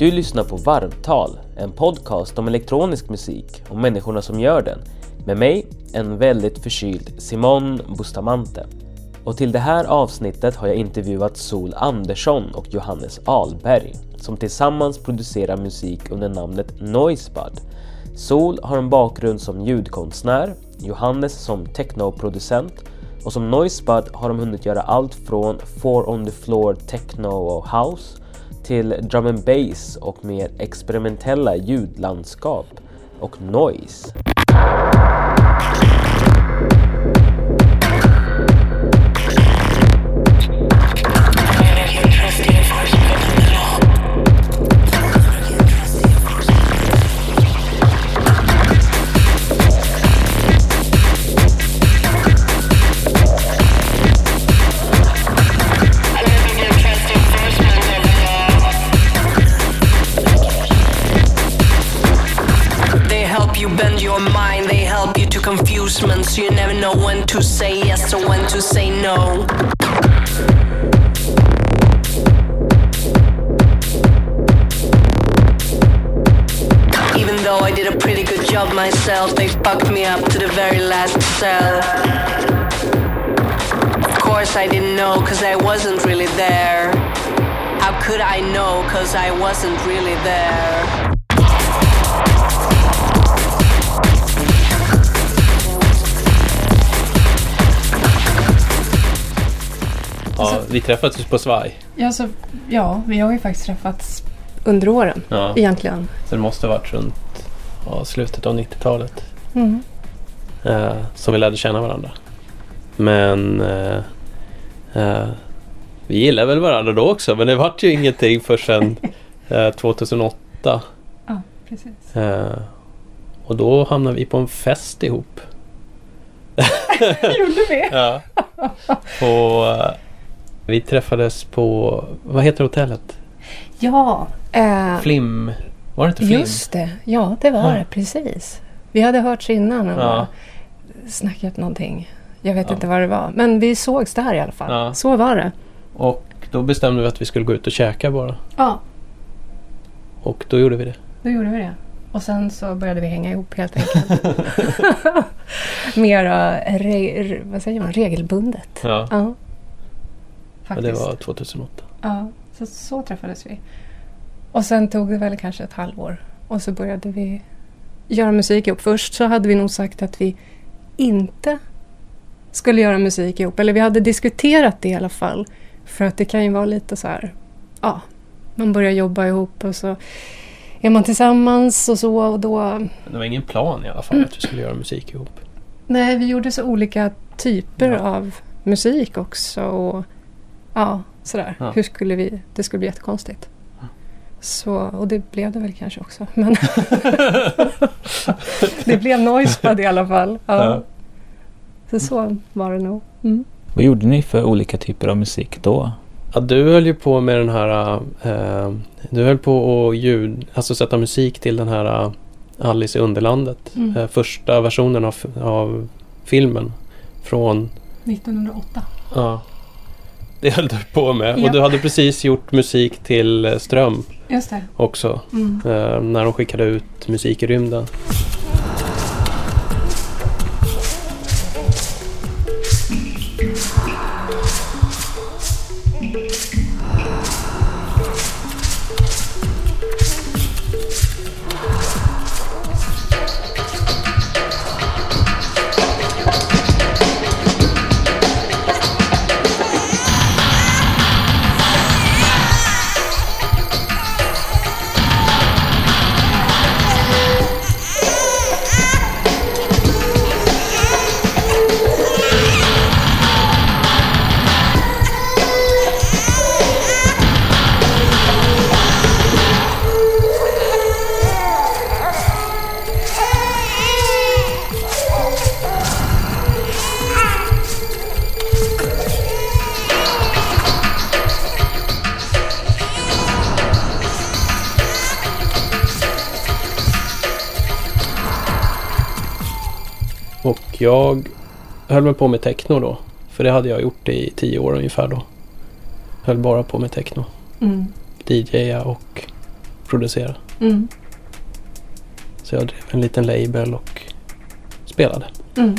Du lyssnar på Varvtal, en podcast om elektronisk musik och människorna som gör den. Med mig, en väldigt förkyld Simon Bustamante. Och till det här avsnittet har jag intervjuat Sol Andersson och Johannes Alberg som tillsammans producerar musik under namnet Noisebud. Sol har en bakgrund som ljudkonstnär, Johannes som technoproducent och som Noisebud har de hunnit göra allt från four on the floor techno och house till drum and bass och mer experimentella ljudlandskap och noise. Know when to say yes or when to say no. Even though I did a pretty good job myself, they fucked me up to the very last cell. Of course, I didn't know, cause I wasn't really there. How could I know, cause I wasn't really there? Ja, vi träffades på Svaj. Ja, så, ja, vi har ju faktiskt träffats under åren Ja. egentligen. Så det måste ha varit runt ja, slutet av 90-talet Mm. eh, som vi lärde känna varandra. Men eh, eh, vi gillade väl varandra då också men det vart ju ingenting förrän eh, 2008. Ja, precis. Eh, och då hamnade vi på en fest ihop. Gjorde vi? Ja. På, vi träffades på, vad heter hotellet? Ja, eh, Flim? Var det inte Flim? just det. Ja, det var Ja. det. Precis. Vi hade hörts innan och Ja. snackat någonting. Jag vet Ja. inte vad det var. Men vi sågs där i alla fall. Ja. Så var det. Och då bestämde vi att vi skulle gå ut och käka bara. Ja, Och då gjorde vi det. då gjorde vi det. Och sen så började vi hänga ihop helt enkelt. Mera re, vad säger man? regelbundet. Ja, Ja, faktiskt. det var 2008. Ja, så, så träffades vi. Och sen tog det väl kanske ett halvår. Och så började vi göra musik ihop. Först så hade vi nog sagt att vi inte skulle göra musik ihop. Eller vi hade diskuterat det i alla fall. För att det kan ju vara lite så här, ja, man börjar jobba ihop och så är man tillsammans och så och då... Men det var ingen plan i alla fall att vi skulle göra musik ihop. Nej, vi gjorde så olika typer Ja. av musik också. Och ja, sådär. Ja. Hur skulle vi... Det skulle bli jättekonstigt. Så, och det blev det väl kanske också. Men det blev Noisebud i alla fall. Ja. Ja. Så så var det nog. Mm. Vad gjorde ni för olika typer av musik då? Ja, du höll ju på med den här... Eh, du höll på att ljud, alltså sätta musik till den här eh, Alice i Underlandet. Mm. Eh, första versionen av, av filmen. Från... 1908. Ja. Det höll du på med. Ja. Och du hade precis gjort musik till eh, Ström Just det. också. Mm. Eh, när de skickade ut musik i rymden. Höll mig på med techno då. För det hade jag gjort i tio år ungefär då. Höll bara på med techno. Mm. DJa och producera. Mm. Så jag drev en liten label och spelade. Mm.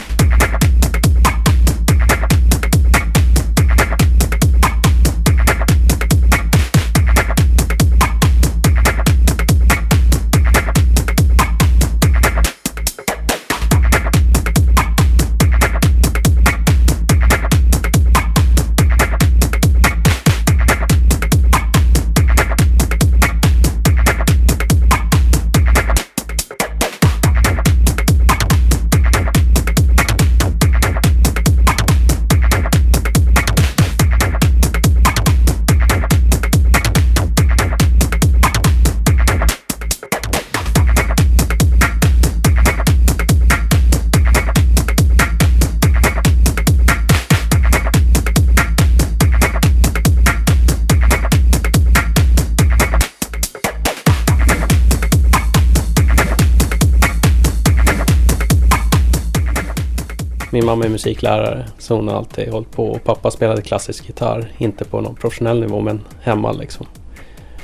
Mamma är musiklärare så hon har alltid hållit på. Och pappa spelade klassisk gitarr. Inte på någon professionell nivå men hemma liksom.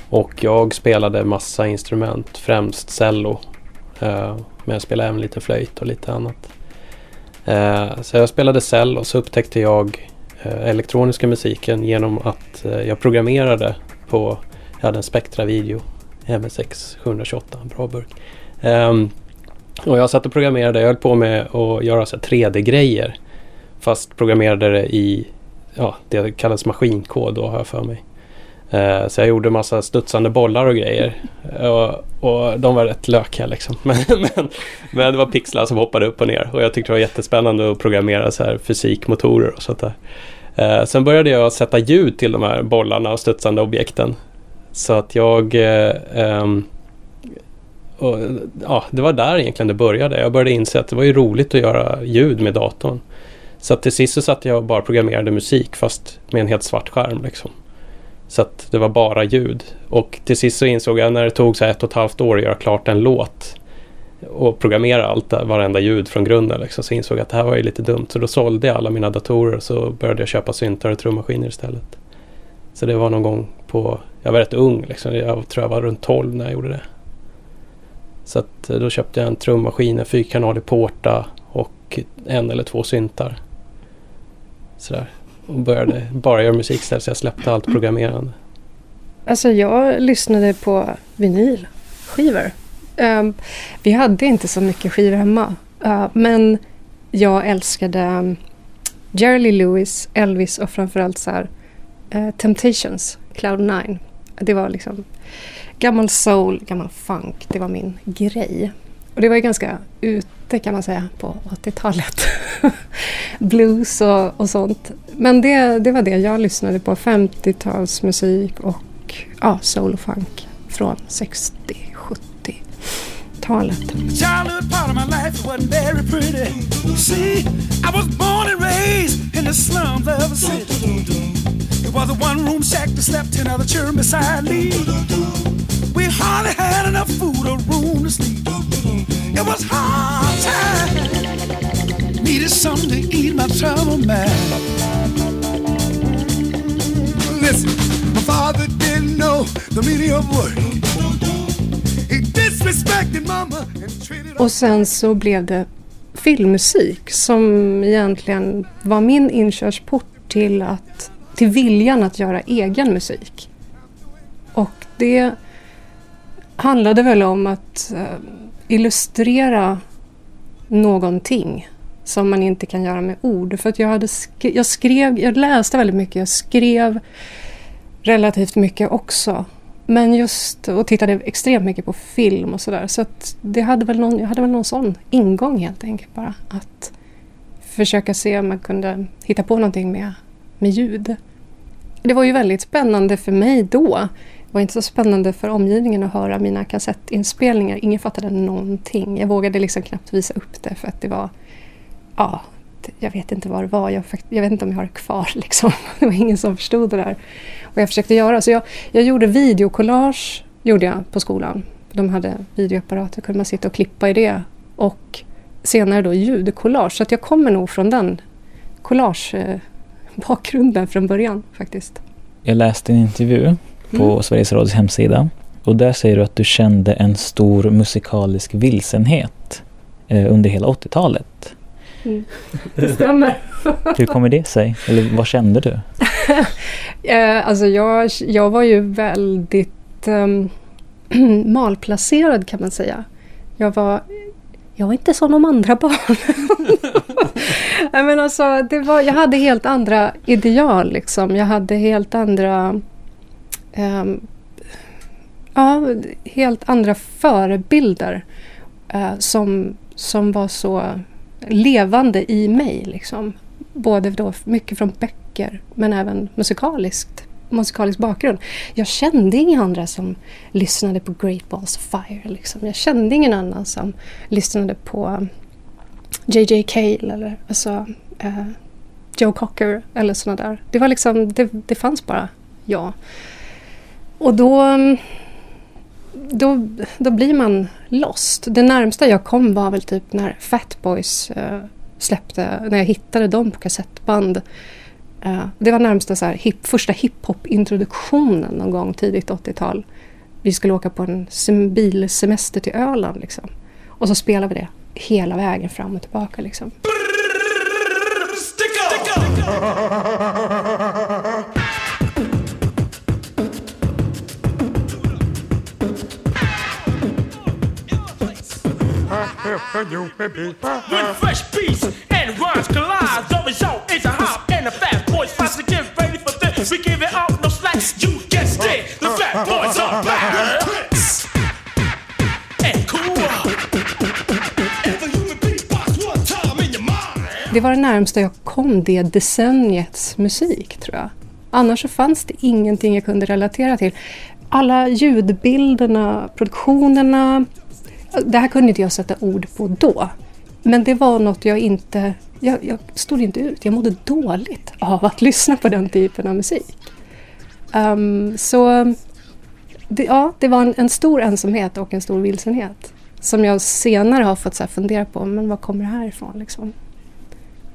Och jag spelade massa instrument. Främst cello. Eh, men jag spelade även lite flöjt och lite annat. Eh, så jag spelade cello och så upptäckte jag eh, elektroniska musiken genom att eh, jag programmerade på, jag hade en Spectra Video MSX 728, en bra burk. Ehm, och jag satt och programmerade, jag höll på med att göra 3D-grejer. Fast programmerade det i, ja, det kallas maskinkod då har jag för mig. Uh, så jag gjorde massa studsande bollar och grejer. Och, och de var rätt lökiga liksom. Men, men, men det var pixlar som hoppade upp och ner. Och jag tyckte det var jättespännande att programmera så här fysikmotorer och sånt där. Uh, sen började jag sätta ljud till de här bollarna och studsande objekten. Så att jag uh, um, och, ja, det var där egentligen det började. Jag började inse att det var ju roligt att göra ljud med datorn. Så att till sist så satt jag och bara programmerade musik fast med en helt svart skärm. Liksom. Så att det var bara ljud. Och till sist så insåg jag när det tog så här ett och ett halvt år att göra klart en låt och programmera allt, varenda ljud från grunden. Liksom, så insåg jag att det här var ju lite dumt. Så då sålde jag alla mina datorer och så började jag köpa syntar och trummaskiner istället. Så det var någon gång på, jag var rätt ung liksom. Jag tror jag var runt 12 när jag gjorde det. Så att eh, då köpte jag en trummaskin, en fyrkanalig Porta och en eller två syntar. Sådär. Och började bara göra musik istället så jag släppte allt programmerande. Alltså jag lyssnade på vinylskivor. Um, vi hade inte så mycket skivor hemma. Uh, men jag älskade um, Jerry Lee Lewis, Elvis och framförallt så här, uh, Temptations, Cloud Nine. Det var liksom gammal soul, gammal funk. Det var min grej. Och det var ju ganska ute kan man säga på 80-talet. Blues och, och sånt. Men det, det var det jag lyssnade på. 50-talsmusik och ja, soul och funk från 60-70-talet. It was a one room shack that slept ten children beside me. We hardly had enough food or room to sleep. It was hard time. Needed something to eat my trouble man. Listen, my father didn't know the meaning of work. He disrespected mama and treated Och sen så blev det filmmusik som egentligen var min inkörsport till, att, till viljan att göra egen musik. Och det handlade väl om att eh, illustrera någonting som man inte kan göra med ord. För att jag, hade sk- jag skrev, jag läste väldigt mycket, jag skrev relativt mycket också. Men just, och tittade extremt mycket på film och sådär. Så att det hade väl någon, jag hade väl någon sån ingång helt enkelt bara. Att försöka se om man kunde hitta på någonting med, med ljud. Det var ju väldigt spännande för mig då. Det var inte så spännande för omgivningen att höra mina kassettinspelningar. Ingen fattade någonting. Jag vågade liksom knappt visa upp det för att det var... Ja, jag vet inte vad det var. Jag, jag vet inte om jag har det kvar. Liksom. Det var ingen som förstod det där. Och jag försökte göra. Så jag, jag gjorde videokollage gjorde jag på skolan. De hade videoapparater. kunde man sitta och klippa i det. Och senare då ljudkollage. Så att jag kommer nog från den collage-bakgrunden från början faktiskt. Jag läste en intervju på Mm. Sveriges Radios hemsida. Och där säger du att du kände en stor musikalisk vilsenhet eh, under hela 80-talet. Det stämmer. Hur kommer det sig? Eller vad kände du? Eh, alltså jag, jag var ju väldigt um, malplacerad kan man säga. Jag var, jag var inte som de andra barnen. Alltså, det var, jag hade helt andra ideal. Liksom. Jag hade helt andra... Ehm, ja, helt andra förebilder eh, som, som var så levande i mig. Liksom. Både då mycket från böcker men även musikaliskt musikalisk bakgrund. Jag kände inga andra som lyssnade på Great Balls of Fire. Liksom. Jag kände ingen annan som lyssnade på eh, JJ Cale eller alltså, eh, Joe Cocker eller sådana där. Det var liksom, det, det fanns bara jag. Och då, då, då blir man lost. Det närmsta jag kom var väl typ när Fat Boys eh, släppte, när jag hittade dem på kassettband. Eh, det var närmsta så här, hip, första hiphop-introduktionen någon gång tidigt 80-tal. Vi skulle åka på en sem- bilsemester till Öland liksom. Och så spelade vi det hela vägen fram och tillbaka liksom. When fresh beats and rhymes collide, the result is a hop and the fat boys fight to get ready for this. We give it out no slack, you guessed it. The fat boys are back. Tricks and cool. And the human beatbox one time in your mind. Det var det närmsta jag kom det decenniets musik tror jag. Annars så fanns det ingenting jag kunde relatera till. Alla ljudbilderna, produktionerna. Det här kunde inte jag sätta ord på då. Men det var något jag inte... Jag, jag stod inte ut. Jag mådde dåligt av att lyssna på den typen av musik. Um, så det, ja, det var en, en stor ensamhet och en stor vilsenhet. Som jag senare har fått så här fundera på, men var kommer det här ifrån? Liksom?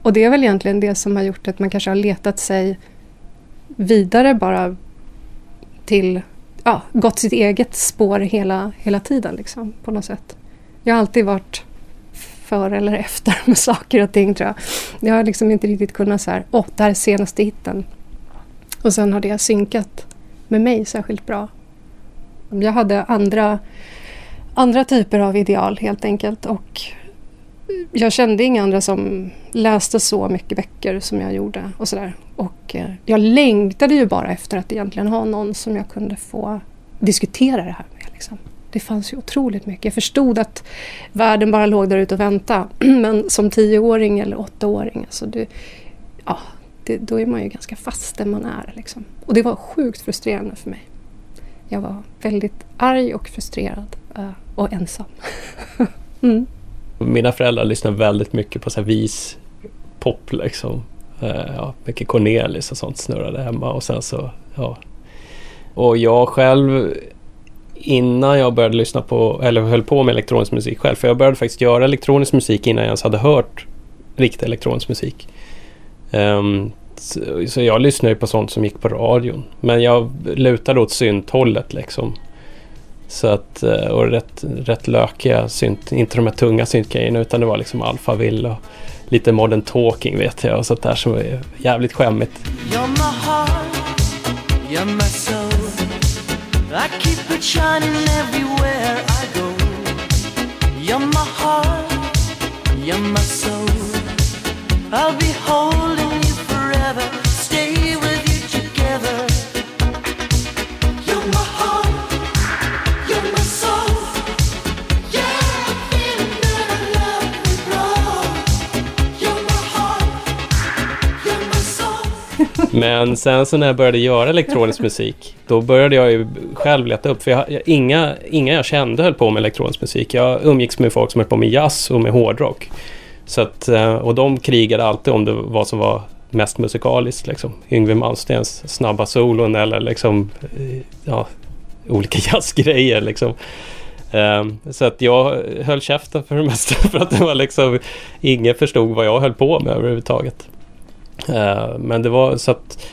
Och det är väl egentligen det som har gjort att man kanske har letat sig vidare bara till, ja, gått sitt eget spår hela, hela tiden liksom, på något sätt. Jag har alltid varit före eller efter med saker och ting tror jag. Jag har liksom inte riktigt kunnat så här, åh, det här är senaste hitten. Och sen har det synkat med mig särskilt bra. Jag hade andra, andra typer av ideal helt enkelt och jag kände inga andra som läste så mycket böcker som jag gjorde och sådär. Och eh, jag längtade ju bara efter att egentligen ha någon som jag kunde få diskutera det här med. Liksom. Det fanns ju otroligt mycket. Jag förstod att världen bara låg där ute och väntade. Men som tioåring eller åttaåring, alltså det, ja, det, då är man ju ganska fast där man är. Liksom. Och det var sjukt frustrerande för mig. Jag var väldigt arg och frustrerad eh, och ensam. mm. Mina föräldrar lyssnar väldigt mycket på så här vis pop liksom. Eh, ja, mycket Cornelis och sånt snurrade hemma och sen så, ja. Och jag själv innan jag började lyssna på, eller höll på med elektronisk musik själv, för jag började faktiskt göra elektronisk musik innan jag ens hade hört riktig elektronisk musik. Um, så, så jag lyssnade ju på sånt som gick på radion. Men jag lutade åt synthållet liksom. Så att, eh, och rätt, rätt lökiga synt, inte de här tunga syntgrejerna utan det var liksom Alphaville och lite modern talking vet jag och sånt där som är jävligt skämmigt. You're my heart, you're my soul. I keep it shining everywhere I go. You're my heart, you're my soul. I'll be holding Men sen så när jag började göra elektronisk musik då började jag ju själv leta upp för jag, jag, inga, inga jag kände höll på med elektronisk musik. Jag umgicks med folk som höll på med jazz och med hårdrock. Så att, eh, och de krigade alltid om det vad som var mest musikaliskt. Liksom. Yngwie Malmsteens snabba solon eller liksom, eh, ja, olika jazzgrejer. Liksom. Um, så att jag höll käften för det mesta för att det var liksom ingen förstod vad jag höll på med överhuvudtaget. Eh, men det var så att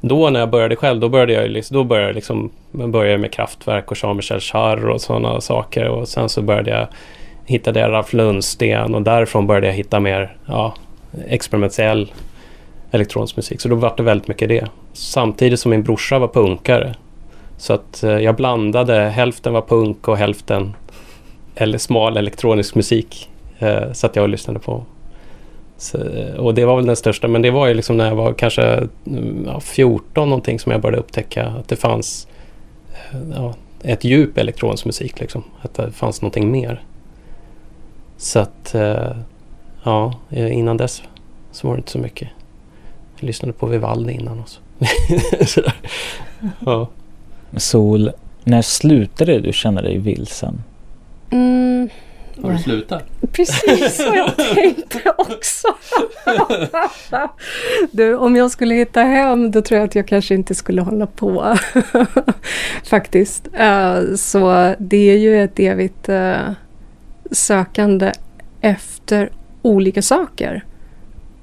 då när jag började själv, då började jag, liksom, då började jag liksom, jag började med kraftverk och Jean-Michel Jarre och sådana saker. Och sen så började jag hittade jag Ralf Lundsten och därifrån började jag hitta mer ja, experimentell elektronisk musik. Så då var det väldigt mycket det. Samtidigt som min brorsa var punkare. Så att eh, jag blandade, hälften var punk och hälften eller smal elektronisk musik. Eh, så att jag lyssnade på. Så, och det var väl den största, men det var ju liksom när jag var kanske mm, ja, 14 någonting som jag började upptäcka att det fanns eh, ja, ett djup elektronisk musik. Liksom. Att det fanns någonting mer. Så att eh, ja, innan dess så var det inte så mycket. Jag lyssnade på Vivaldi innan också. Ja. Sol, när slutade du känna dig vilsen? Mm, Har du slutat? precis vad jag tänkte också. du, om jag skulle hitta hem då tror jag att jag kanske inte skulle hålla på. Faktiskt. Eh, så det är ju ett evigt eh, sökande efter olika saker.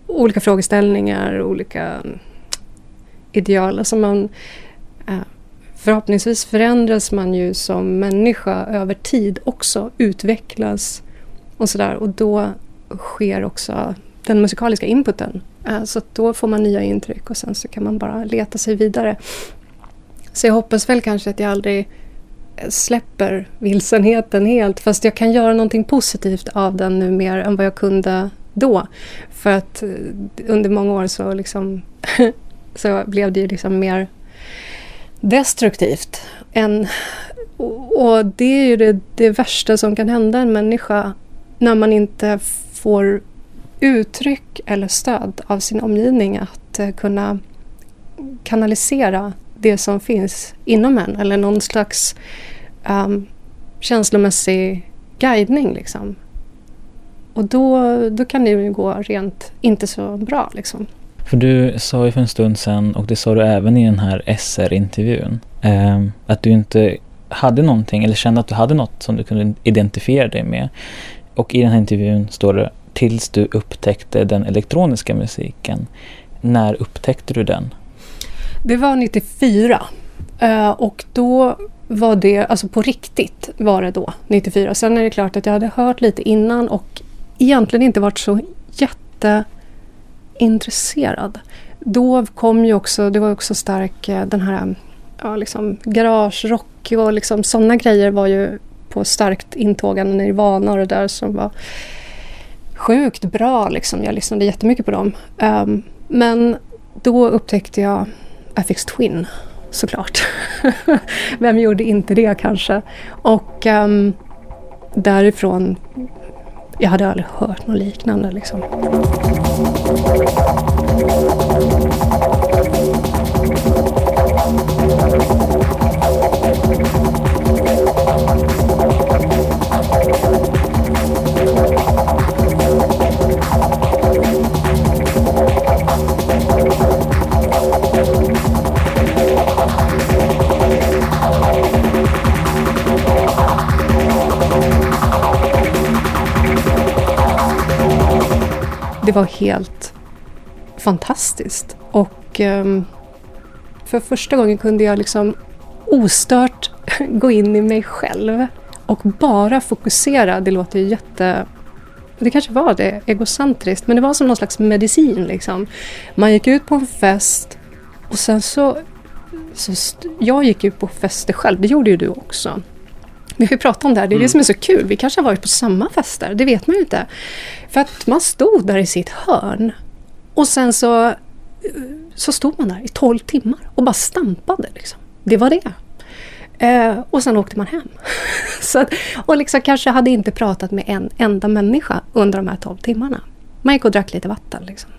Olika frågeställningar, olika ideal. Alltså man, eh, förhoppningsvis förändras man ju som människa över tid också, utvecklas och sådär. Och då sker också den musikaliska inputen. Eh, så då får man nya intryck och sen så kan man bara leta sig vidare. Så jag hoppas väl kanske att jag aldrig släpper vilsenheten helt. Fast jag kan göra någonting positivt av den nu mer än vad jag kunde då. För att eh, under många år så, liksom så blev det ju liksom mer destruktivt. En, och det är ju det, det värsta som kan hända en människa när man inte får uttryck eller stöd av sin omgivning att eh, kunna kanalisera det som finns inom en eller någon slags um, känslomässig guidning. Liksom. Och då, då kan det ju gå rent inte så bra. Liksom. För du sa ju för en stund sedan, och det sa du även i den här SR-intervjun, eh, att du inte hade någonting, eller kände att du hade något som du kunde identifiera dig med. Och i den här intervjun står det tills du upptäckte den elektroniska musiken. När upptäckte du den? Det var 94. eh, Och då var det, alltså på riktigt var det då, 94. Sen är det klart att jag hade hört lite innan och egentligen inte varit så jätte intresserad. Då kom ju också, det var också stark eh, den här ja, liksom garagerock och liksom sådana grejer var ju på starkt intågande Nirvana och det där som var sjukt bra. Liksom. Jag lyssnade jättemycket på dem. Um, men då upptäckte jag Affix Twin såklart. Vem gjorde inte det kanske? Och um, därifrån, jag hade aldrig hört något liknande liksom. Thank you. Det var helt fantastiskt. Och ehm, för första gången kunde jag liksom ostört gå in i mig själv och bara fokusera. Det låter ju jätte... Det kanske var det, egocentriskt, men det var som någon slags medicin. Liksom. Man gick ut på en fest och sen så... så st- jag gick ut på fester själv, det gjorde ju du också. Vi har ju pratat om det här, det är det som är så kul. Vi kanske har varit på samma fester, det vet man ju inte. För att man stod där i sitt hörn och sen så, så stod man där i 12 timmar och bara stampade. Liksom. Det var det. Eh, och sen åkte man hem. att, och liksom kanske hade inte pratat med en enda människa under de här 12 timmarna. Man gick och drack lite vatten. Liksom.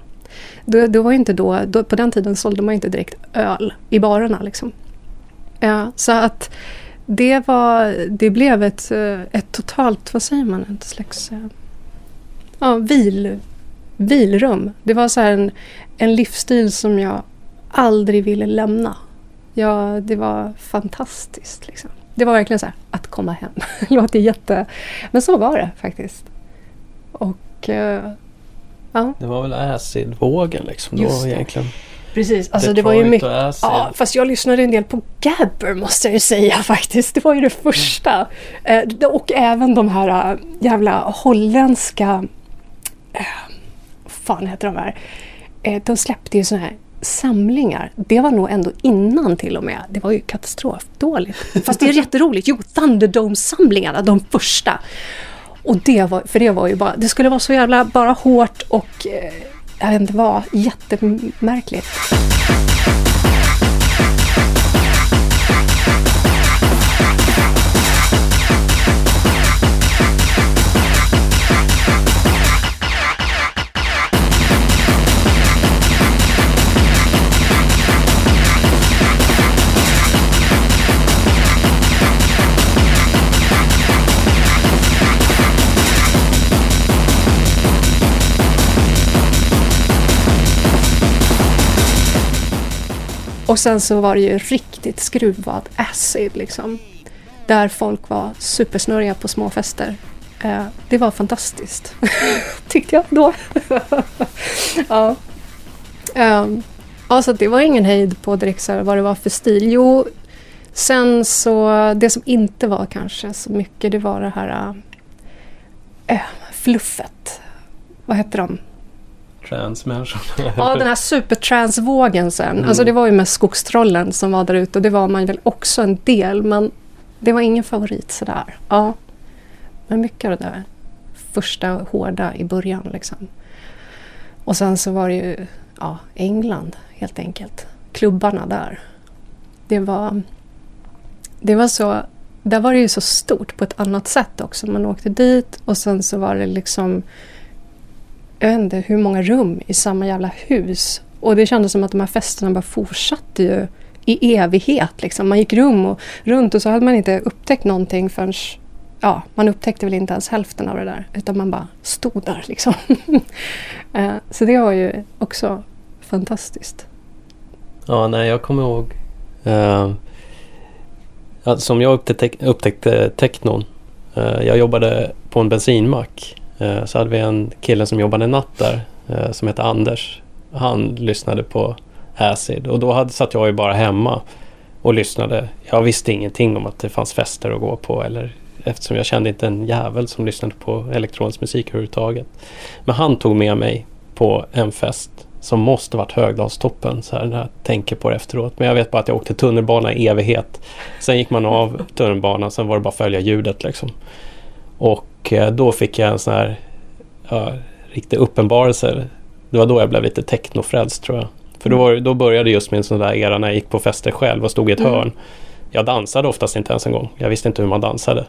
Det, det var inte då, då, på den tiden sålde man inte direkt öl i barerna. Liksom. Eh, så att det, var, det blev ett, eh, ett totalt, vad säger man, ett slags eh, ja, vil, vilrum. Det var så här en, en livsstil som jag aldrig ville lämna. Ja, det var fantastiskt. Liksom. Det var verkligen så här, att komma hem. Låter jätte... Men så var det faktiskt. Och... eh, ja, Det var väl acid-vågen liksom. Just då det. Precis, alltså det var ju Detroit mycket... Ja, fast jag lyssnade en del på Gabber måste jag ju säga faktiskt. Det var ju det första. Eh, och även de här eh, jävla holländska... Eh, fan heter de här? Eh, de släppte ju såna här samlingar. Det var nog ändå innan till och med. Det var ju katastrofdåligt. Fast det är jätteroligt. Jo, Thunderdome-samlingarna, de första. Och det var, för det var ju bara, det skulle vara så jävla bara hårt och eh, jag vet inte vad, jättemärkligt. Och sen så var det ju riktigt skruvad acid liksom. Där folk var supersnurriga på små fester. Eh, det var fantastiskt. Tyckte jag då. ja. Um, ja, så det var ingen hejd på direkt här, vad det var för stil. Jo, sen så det som inte var kanske så mycket det var det här äh, fluffet. Vad hette de? Transmänniskorna. Ja, den här supertransvågen sen. Alltså det var ju med Skogstrollen som var där ute och det var man väl också en del men det var ingen favorit sådär. Ja. Men mycket av det där första hårda i början liksom. Och sen så var det ju ja, England helt enkelt. Klubbarna där. Det var, det var så, där var det ju så stort på ett annat sätt också. Man åkte dit och sen så var det liksom jag vet inte hur många rum i samma jävla hus. Och det kändes som att de här festerna bara fortsatte ju i evighet. Liksom. Man gick rum och runt och så hade man inte upptäckt någonting förrän ja, man upptäckte väl inte ens hälften av det där. Utan man bara stod där liksom. Eh, så det var ju också fantastiskt. Ja, nej, jag kommer ihåg. Uh, som jag upptäckte, upptäckte technon. Uh, jag jobbade på en bensinmack. Eh, så hade vi en kille som jobbade natt där. Eh, som hette Anders. Han lyssnade på Acid. Och då hade, satt jag ju bara hemma och lyssnade. Jag visste ingenting om att det fanns fester att gå på. Eller, eftersom jag kände inte en jävel som lyssnade på elektronisk musik överhuvudtaget. Men han tog med mig på en fest som måste varit Högdalstoppen så här, när jag tänker på det efteråt. Men jag vet bara att jag åkte tunnelbana i evighet. Sen gick man av tunnelbanan, sen var det bara att följa ljudet liksom. Och eh, då fick jag en sån här ja, riktig uppenbarelse. Det var då jag blev lite technofrälst tror jag. För då, var, då började just min sån där era när jag gick på fester själv och stod i ett Mm. hörn. Jag dansade oftast inte ens en gång. Jag visste inte hur man dansade.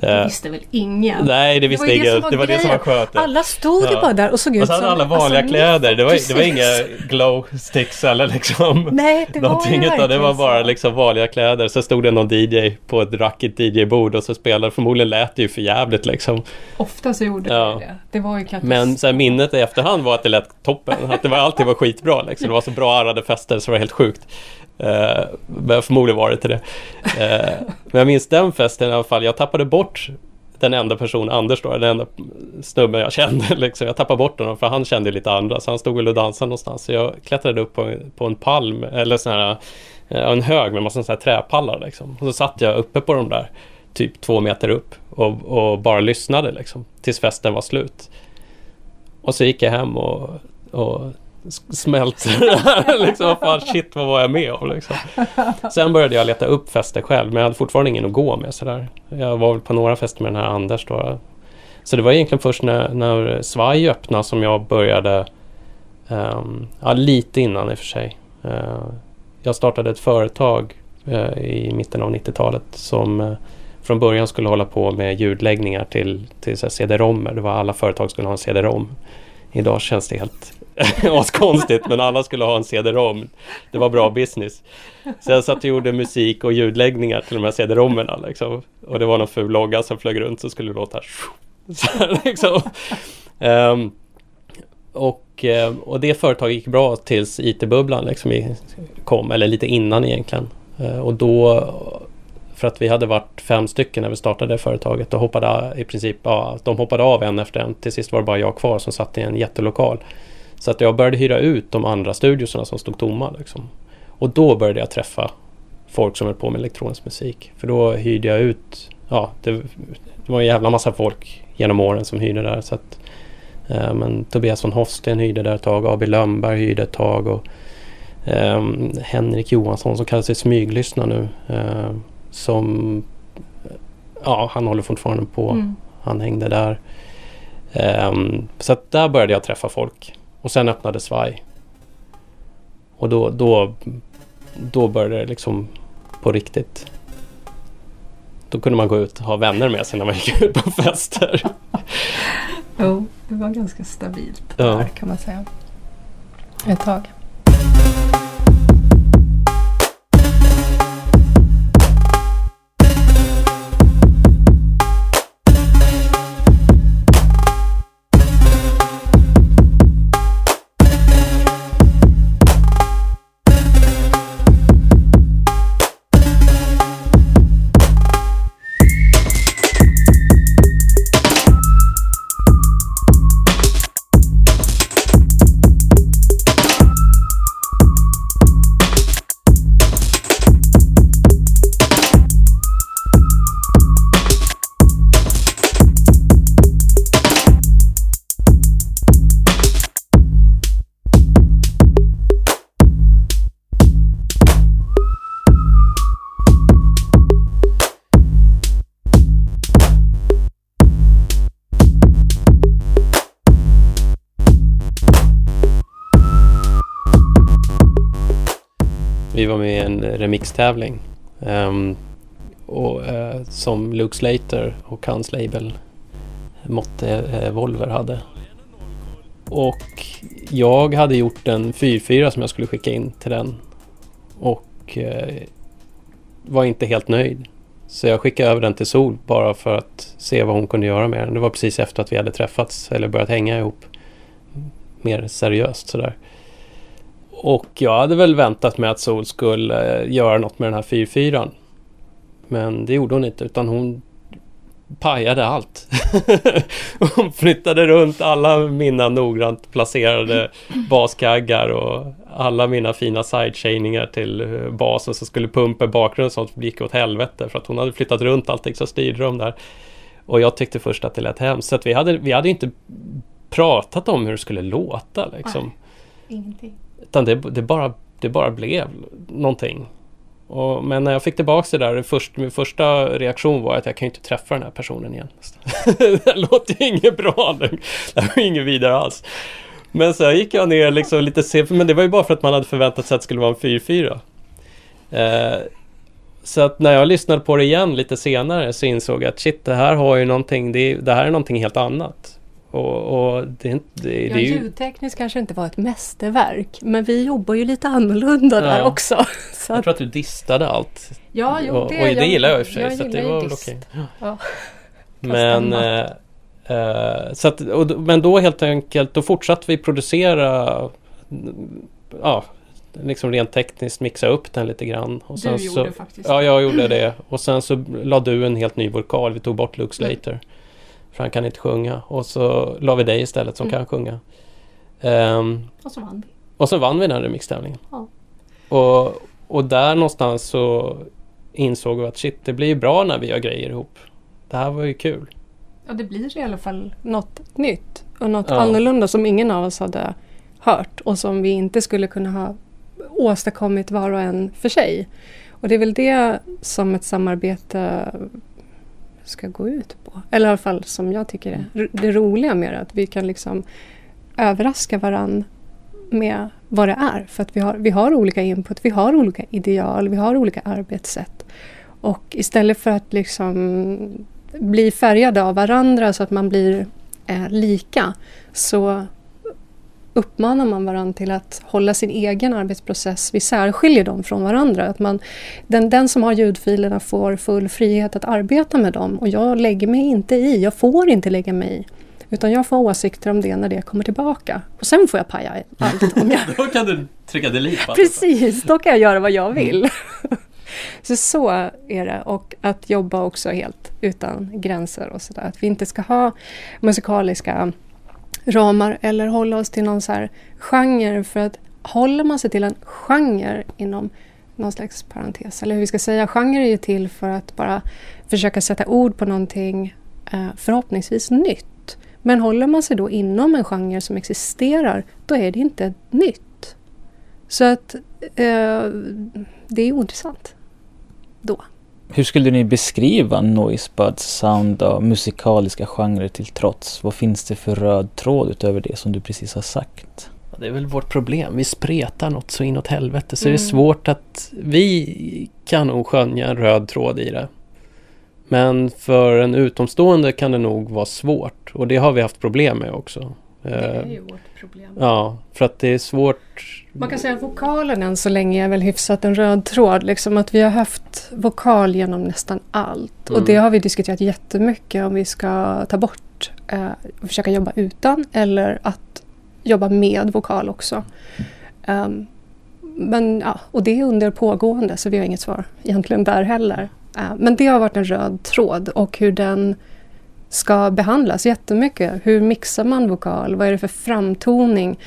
Det Eh, visste väl ingen? nej, det visste var ingen. som var Det var det som var skönt. Alla stod ju Ja. bara där och såg ut Och så som... hade alla vanliga alltså, kläder. Det var, det var inga glow sticks eller liksom Nej, det var någonting. Utan det var bara liksom vanliga kläder. Så stod det någon DJ på ett rackigt DJ-bord och så spelade. Förmodligen lät det ju för jävligt liksom. Ofta så gjorde Ja. det det. Det var ju kanske... Men så här, minnet i efterhand var att det lät toppen. Att det var, alltid var skitbra liksom. Det var så bra arrade fester så det var helt sjukt. Eh, men förmodligen var det till det. Eh, men jag minns den festen i alla fall. Jag tappade bort den enda personen, Anders då, den enda snubben jag kände. Liksom. Jag tappade bort honom för han kände lite andra. Så han stod väl och dansade någonstans. Så jag klättrade upp på, en- på en palm, eller sån här, eh, en hög med massa här träpallar. Liksom. Och så satt jag uppe på de där, typ två meter upp. Och, och bara lyssnade liksom. Tills festen var slut. Och så gick jag hem och, och smälter. liksom, fan, shit, vad var jag med om liksom. Sen började jag leta upp fester själv, men jag hade fortfarande ingen att gå med sådär. Jag var väl på några fester med den här Anders då. Så det var egentligen först när, när Svaj öppnade som jag började, um, ja lite innan i och för sig. Uh, jag startade ett företag uh, i mitten av 90-talet som uh, från början skulle hålla på med ljudläggningar till, till CD-rommer. Det var alla företag skulle ha en CD-rom. Idag känns det helt askonstigt men alla skulle ha en CD-rom. Det var bra business. Så jag satt och gjorde musik och ljudläggningar till de här cd-romerna. liksom. Och det var någon ful logga som flög runt så skulle det låta så här, liksom. um, och, ehm, och det företaget gick bra tills IT-bubblan liksom kom, eller lite innan egentligen. Ehm, och då, för att vi hade varit fem stycken när vi startade företaget, och hoppade i princip, ja, de hoppade av en efter en. Till sist var det bara jag kvar som satt i en jättelokal. Så att jag började hyra ut de andra studiosarna som stod tomma. Liksom. Och då började jag träffa folk som höll på med elektronisk musik. För då hyrde jag ut, ja det, det var en jävla massa folk genom åren som hyrde där. Så att, eh, men Tobias von Hofsten hyrde där ett tag, AB Lönnberg hyrde ett tag och eh, Henrik Johansson som kallar sig Smyglyssna nu. Eh, som, ja han håller fortfarande på. Mm. Han hängde där. Ehm, så att där började jag träffa folk. Och sen öppnade Svaj. Och då, då, då började det liksom på riktigt. Då kunde man gå ut och ha vänner med sig när man gick ut på fester. Jo, det var ganska stabilt Ja. där kan man säga. Ett tag. Var med i en remixtävling. Um, och, uh, som Luke Slater och hans label eh, Motte uh, Volver hade. Och jag hade gjort en 4-4 som jag skulle skicka in till den. Och uh, var inte helt nöjd. Så jag skickade över den till Sol bara för att se vad hon kunde göra med den. Det var precis efter att vi hade träffats eller börjat hänga ihop mm, mer seriöst sådär. Och jag hade väl väntat mig att Sol skulle eh, göra något med den här 4-4. Men det gjorde hon inte utan hon pajade allt. hon flyttade runt alla mina noggrant placerade baskaggar och alla mina fina sidechainingar till eh, basen som skulle pumpa i bakgrunden och sånt gick åt helvete för att hon hade flyttat runt allting så styrde de där. Och jag tyckte först att det lät hemskt. Så att vi hade, vi hade inte pratat om hur det skulle låta liksom. Ingenting. Utan det, det, bara, det bara blev någonting. Och, men när jag fick tillbaka det där, det först, min första reaktion var att jag kan ju inte träffa den här personen igen. det låter ju inget bra. Det det var inget vidare alls. Men så gick jag ner liksom lite sent, men det var ju bara för att man hade förväntat sig att det skulle vara en 4-4. Eh, så att när jag lyssnade på det igen lite senare så insåg jag att shit, det här har ju någonting, det, det här är någonting helt annat. Och, och det, det, det Ja, är ju... ljudtekniskt kanske inte var ett mästerverk, men vi jobbar ju lite annorlunda där Ja. också. Så Jag tror att du distade allt. ja, jo, och, det, och det gillar jag i och för sig. jag så att det var väl okej. Ja. Men, eh, eh, så att, och, men då helt enkelt, då fortsatte vi producera, mm, ja, liksom rent tekniskt mixa upp den lite grann. Och Du sen gjorde så, faktiskt Ja, jag gjorde det. Och sen så la du en helt ny vokal. Vi tog bort Luke Mm. För han kan inte sjunga. Och så la vi dig istället som Mm. kan sjunga. Ehm, Och så vann vi. och så vann vi den remixtävlingen. Ja. Och, och där någonstans så insåg vi att shit, det blir bra när vi gör grejer ihop. Det här var ju kul. Ja, det blir i alla fall något nytt och något Ja. annorlunda som ingen av oss hade hört och som vi inte skulle kunna ha åstadkommit var och en för sig. Och det är väl det som ett samarbete ska gå ut på. Eller i alla fall som jag tycker är det roliga med det. Att vi kan liksom överraska varann med vad det är. För att vi har, vi har olika input, vi har olika ideal, vi har olika arbetssätt. Och istället för att liksom bli färgade av varandra så att man blir eh, lika så uppmanar man varandra till att hålla sin egen arbetsprocess. Vi särskiljer dem från varandra. Att man, den, den som har ljudfilerna får full frihet att arbeta med dem och jag lägger mig inte i. Jag får inte lägga mig i. Utan jag får åsikter om det när det kommer tillbaka. Och sen får jag paja allt om jag Då kan du trycka delete på. Precis, då kan jag göra vad jag vill. Så så är det. Och att jobba också helt utan gränser och sådär. Att vi inte ska ha musikaliska ramar eller hålla oss till någon så här genre. För att håller man sig till en genre inom någon slags parentes, eller hur vi ska säga, genre är ju till för att bara försöka sätta ord på någonting eh, förhoppningsvis nytt. Men håller man sig då inom en genre som existerar, då är det inte nytt. Så att eh, det är ointressant då. Hur skulle ni beskriva Noisebuds sound och musikaliska genrer till trots? Vad finns det för röd tråd utöver det som du precis har sagt? Det är väl vårt problem. Vi spretar något så inåt helvete så Mm. det är svårt att... Vi kan nog skönja en röd tråd i det. Men för en utomstående kan det nog vara svårt och det har vi haft problem med också. Eh, ju vårt problem. Ja, för att det är svårt. Man kan säga att vokalen än så länge är väl hyfsat en röd tråd. Liksom att vi har haft vokal genom nästan allt. Och Mm. det har vi diskuterat jättemycket om vi ska ta bort eh, och försöka jobba utan eller att jobba med vokal också. Ehm, men ja, och det är under pågående så vi har inget svar egentligen där heller. Eh, men det har varit en röd tråd och hur den ska behandlas jättemycket. Hur mixar man vokal? Vad är det för framtoning?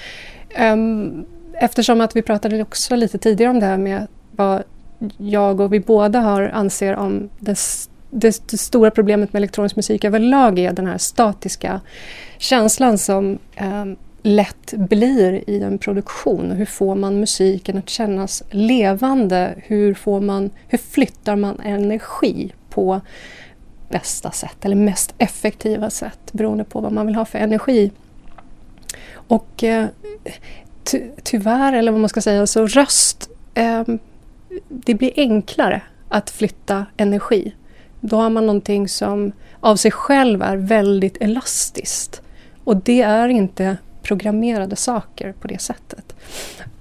Ehm, eftersom att vi pratade också lite tidigare om det här med vad jag och vi båda har anser om det, det, det stora problemet med elektronisk musik överlag är den här statiska känslan som ehm, lätt blir i en produktion. Hur får man musiken att kännas levande? Hur, får man, hur flyttar man energi på bästa sätt eller mest effektiva sätt beroende på vad man vill ha för energi. Och eh, ty, tyvärr, eller vad man ska säga, så röst, eh, det blir enklare att flytta energi. Då har man någonting som av sig själv är väldigt elastiskt. Och det är inte programmerade saker på det sättet.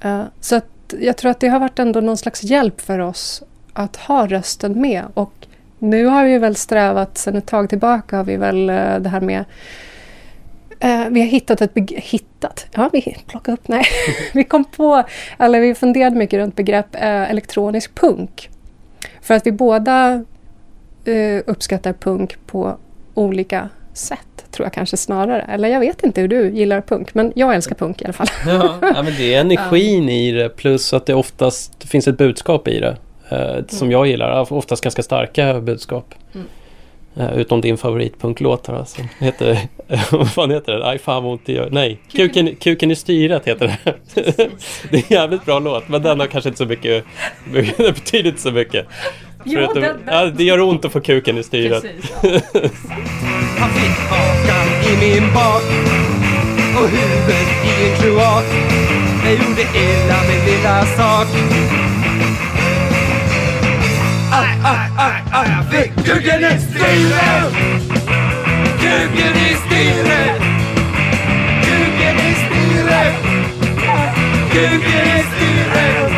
Eh, så att jag tror att det har varit ändå någon slags hjälp för oss att ha rösten med. Och nu har vi väl strävat, sedan ett tag tillbaka har vi väl eh, det här med eh, vi har hittat ett beg- hittat, ja vi plockade upp, nej. vi kom på, eller vi funderade mycket runt begrepp eh, elektronisk punk. För att vi båda eh, uppskattar punk på olika sätt, tror jag kanske snarare. Eller jag vet inte hur du gillar punk, men jag älskar punk i alla fall. Ja, ja, men det är energin i det plus att det oftast finns ett budskap i det. Eh, som jag gillar, oftast ganska starka budskap. Mm. Eh, utom din favoritpunklåt här alltså. Heter, vad fan heter den? Aj fan vad ont det gör. Nej, kuken, kuken i styret heter den. det är en jävligt bra låt men den har kanske inte så mycket, det betyder inte så mycket. Jo, Förutom- den- den- Ja, det gör ont att få kuken i styret. Han fick hakan i min bak och huvudet i en kloak. Jag gjorde illa min lilla sak. Aj, aj, aj, aj, jag fick kuken i styret! Kuken i styret! Kuken i styret! Kuken i styret!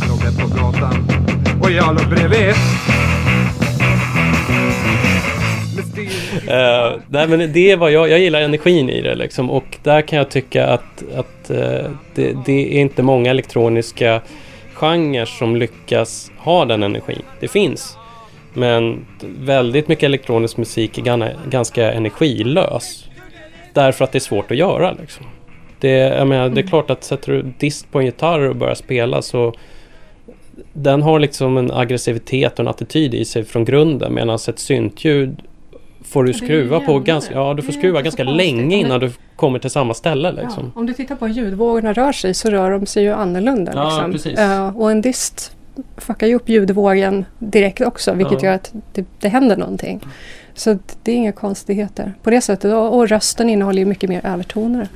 Han låg där på gatan och jag låg bredvid. Eh, nej men det är vad jag, jag gillar energin i det liksom och där kan jag tycka att, att eh, det, det är inte många elektroniska genrer som lyckas ha den energin. Det finns. Men väldigt mycket elektronisk musik är ganska energilös. Därför att det är svårt att göra liksom. Det, menar, det är klart att sätter du dist på en gitarr och börjar spela så den har liksom en aggressivitet och en attityd i sig från grunden medan ett syntljud får du skruva på ganska, ja, du får skruva ganska länge innan du kommer till samma ställe liksom. Ja, om du tittar på hur ljudvågorna rör sig så rör de sig ju annorlunda. Ja, liksom. precis. Eh, och en dist fuckar ju upp ljudvågen direkt också vilket Ja. gör att det, det händer någonting. Så det är inga konstigheter på det sättet. Och, och rösten innehåller ju mycket mer övertoner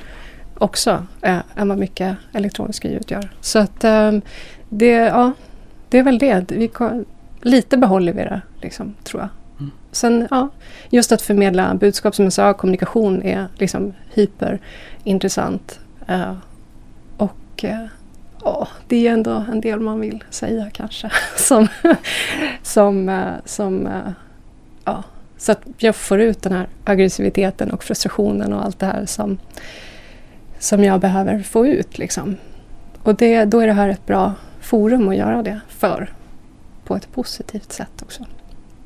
också eh, än vad mycket elektroniska ljud gör. Så att eh, det, ja, det är väl det. Vi, lite behåller vi det, liksom, tror jag. Sen, ja, just att förmedla budskap som jag sa, kommunikation är liksom hyperintressant. Uh, och uh, oh, det är ändå en del man vill säga kanske. som, som, uh, som ja, så att jag får ut den här aggressiviteten och frustrationen och allt det här som, som jag behöver få ut. Liksom. Och det, då är det här ett bra forum att göra det för. På ett positivt sätt också.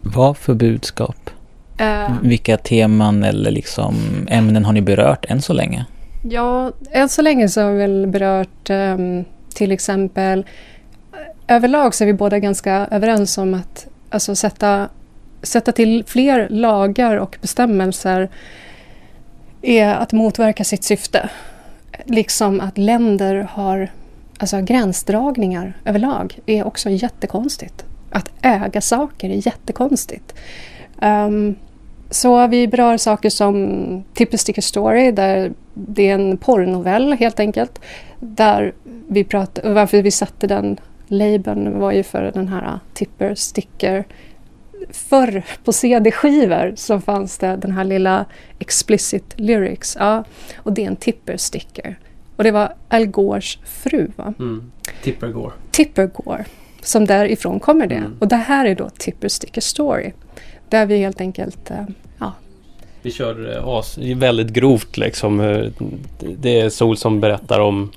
Vad för budskap? Eh, Vilka teman eller liksom ämnen har ni berört än så länge? Ja, än så länge så har vi väl berört ehm, till exempel överlag så är vi båda ganska överens om att alltså, sätta, sätta till fler lagar och bestämmelser är att motverka sitt syfte. Liksom att länder har alltså, gränsdragningar överlag är också jättekonstigt. Att äga saker är jättekonstigt. Ehm, så vi berör saker som Tipper Sticker Story där det är en porrnovell helt enkelt. Där vi pratar, och varför vi satte den labeln var ju för den här Tipper Sticker. Förr på CD-skivor så fanns det den här lilla explicit lyrics. Ja, och det är en Tipper Sticker. Och det var Al Gores fru va? Mm. Tipper går. Tipper Gore. Som därifrån kommer det. Mm. Och det här är då Tipper Sticker Story. Där vi helt enkelt eh, ja, Vi kör eh, as, väldigt grovt liksom. Eh, Det är Sol som berättar om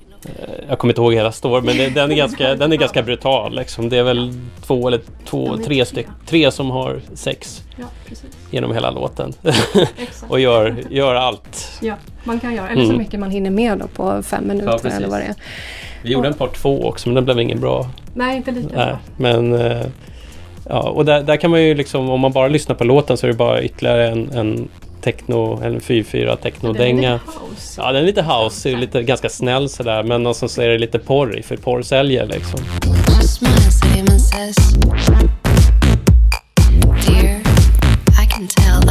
jag kommer inte ihåg hela storyn men det, den, är ganska, den är ganska brutal. Liksom. Det är väl två eller två, tre, styck, tre som har sex Ja, genom hela låten. Exakt. och gör, gör allt. Ja, man kan göra. Eller så Mm. mycket man hinner med då på fem minuter precis. eller vad det är. Vi gjorde en part två också men den blev ingen bra. Nej, inte lika Nej, men eh, ja, och där, där kan man ju liksom om man bara lyssnar på låten så är det bara ytterligare en, en techno, en 4-4 techno-dänga. Ja, den är lite house, lite ganska snäll sådär men och så är det lite porr för porr säljer liksom. Dear, I can tell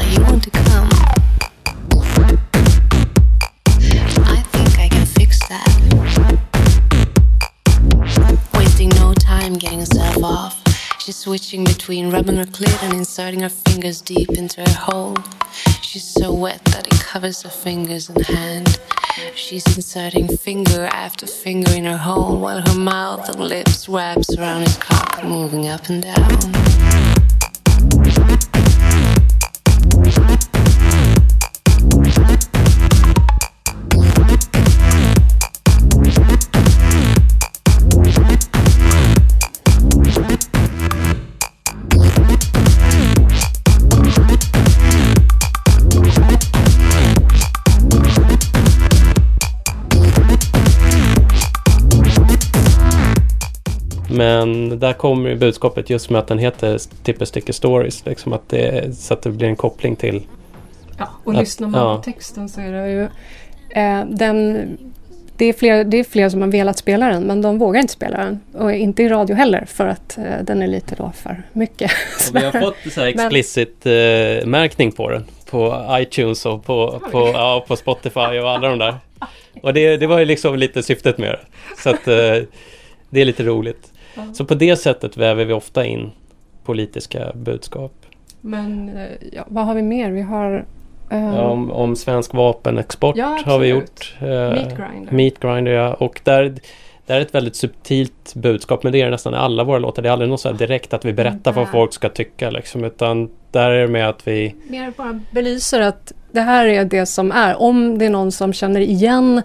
switching between rubbing her clit and inserting her fingers deep into her hole. She's so wet that it covers her fingers and hand. She's inserting finger after finger in her hole while her mouth and lips wraps around his cock, moving up and down. Men där kommer ju budskapet just med att den heter Tipper Sticker Stories. Liksom att det, så att det blir en koppling till Ja, och Att- lyssnar man ja. på texten så är det ju... Eh, den, det, är fler, det är fler som har velat spela den men de vågar inte spela den. Och inte i radio heller för att eh, den är lite då för mycket. Och vi har fått så här Men- explicit eh, märkning på den. På iTunes och på, på, ja, på Spotify och alla de där. Och det, det var ju liksom lite syftet med det. Så att eh, det är lite roligt. Så på det sättet väver vi ofta in politiska budskap. Men eh, ja, vad har vi mer? Vi har... eh, Ja, om, om svensk vapenexport Ja, har vi gjort. Eh, Meat grinder. Meat grinder, ja. Och där, där är ett väldigt subtilt budskap. Men det är nästan i alla våra låtar. Det är aldrig något så här direkt att vi berättar vad folk ska tycka. Liksom, utan där är det med att vi mer bara belyser att det här är det som är. Om det är någon som känner igen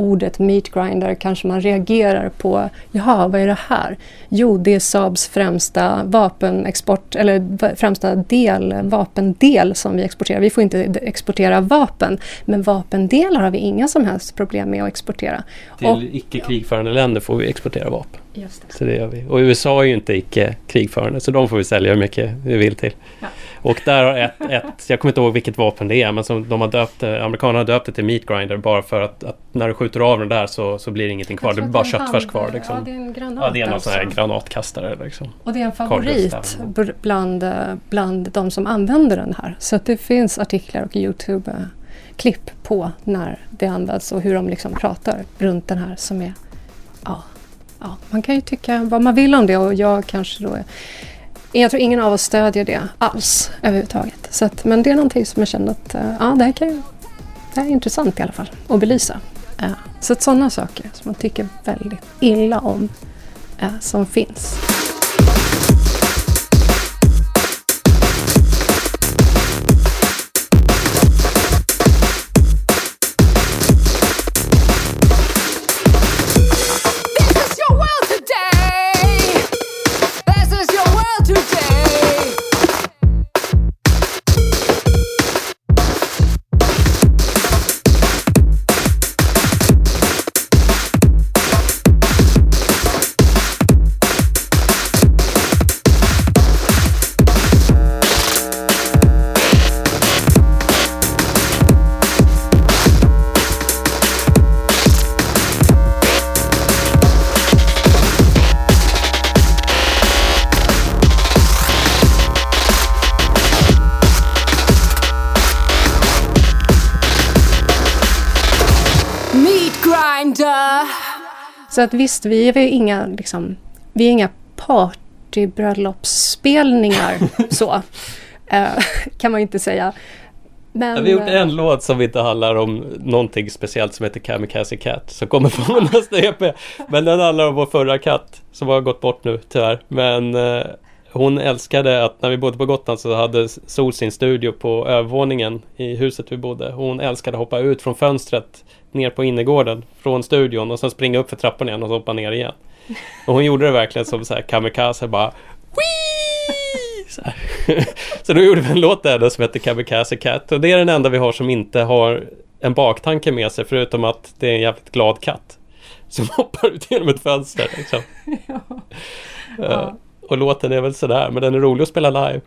ordet meat grinder kanske man reagerar på Jaha, vad är det här? Jo, det är Saabs främsta vapenexport eller främsta del, vapendel som vi exporterar. Vi får inte exportera vapen, men vapendelar har vi inga som helst problem med att exportera. till icke krigförande länder får vi exportera vapen. Just det. Så det gör vi. Och USA är ju inte icke krigförande så de får vi sälja hur mycket vi vill till. Ja. Och där har ett, ett, jag kommer inte ihåg vilket vapen det är men som de har döpt, amerikanerna har döpt det till meat grinder bara för att, att när du skjuter av den där så, så blir det ingenting kvar. Det blir bara köttfärs kvar liksom. Ja, det är en granat. Ja, det är någon alltså. sån här granatkastare liksom. Och det är en favorit bland, bland de som använder den här. Så det finns artiklar och Youtube-klipp på när det används och hur de liksom pratar runt den här som är... Ja, ja, man kan ju tycka vad man vill om det och jag kanske då... Jag tror ingen av oss stödjer det alls överhuvudtaget. Så att, men det är någonting som jag känner att eh, ja, det här kan ju, det här är intressant i alla fall att belysa. Så att sådana saker som man tycker väldigt illa om eh, som finns. Så att visst, vi är inga, liksom, vi är inga partybröllopsspelningar så. Eh, kan man ju inte säga. Men, Ja, vi har gjort eh, en låt som inte handlar om någonting speciellt som heter Kamikaze Cat som kommer på nästa EP. Men den handlar om vår förra katt som har gått bort nu tyvärr. Men eh, hon älskade att när vi bodde på Gotland så hade Sol sin studio på övervåningen i huset vi bodde. Hon älskade att hoppa ut från fönstret ner på innergården från studion och sen springa upp för trappan igen och så hoppa ner igen. Och hon gjorde det verkligen som så här kamikaze bara! Så, här. så då gjorde vi en låt där då som heter Kamikaze Cat och det är den enda vi har som inte har en baktanke med sig förutom att det är en jävligt glad katt. Som hoppar ut genom ett fönster liksom. Eh, Och låten är väl sådär men den är rolig att spela live.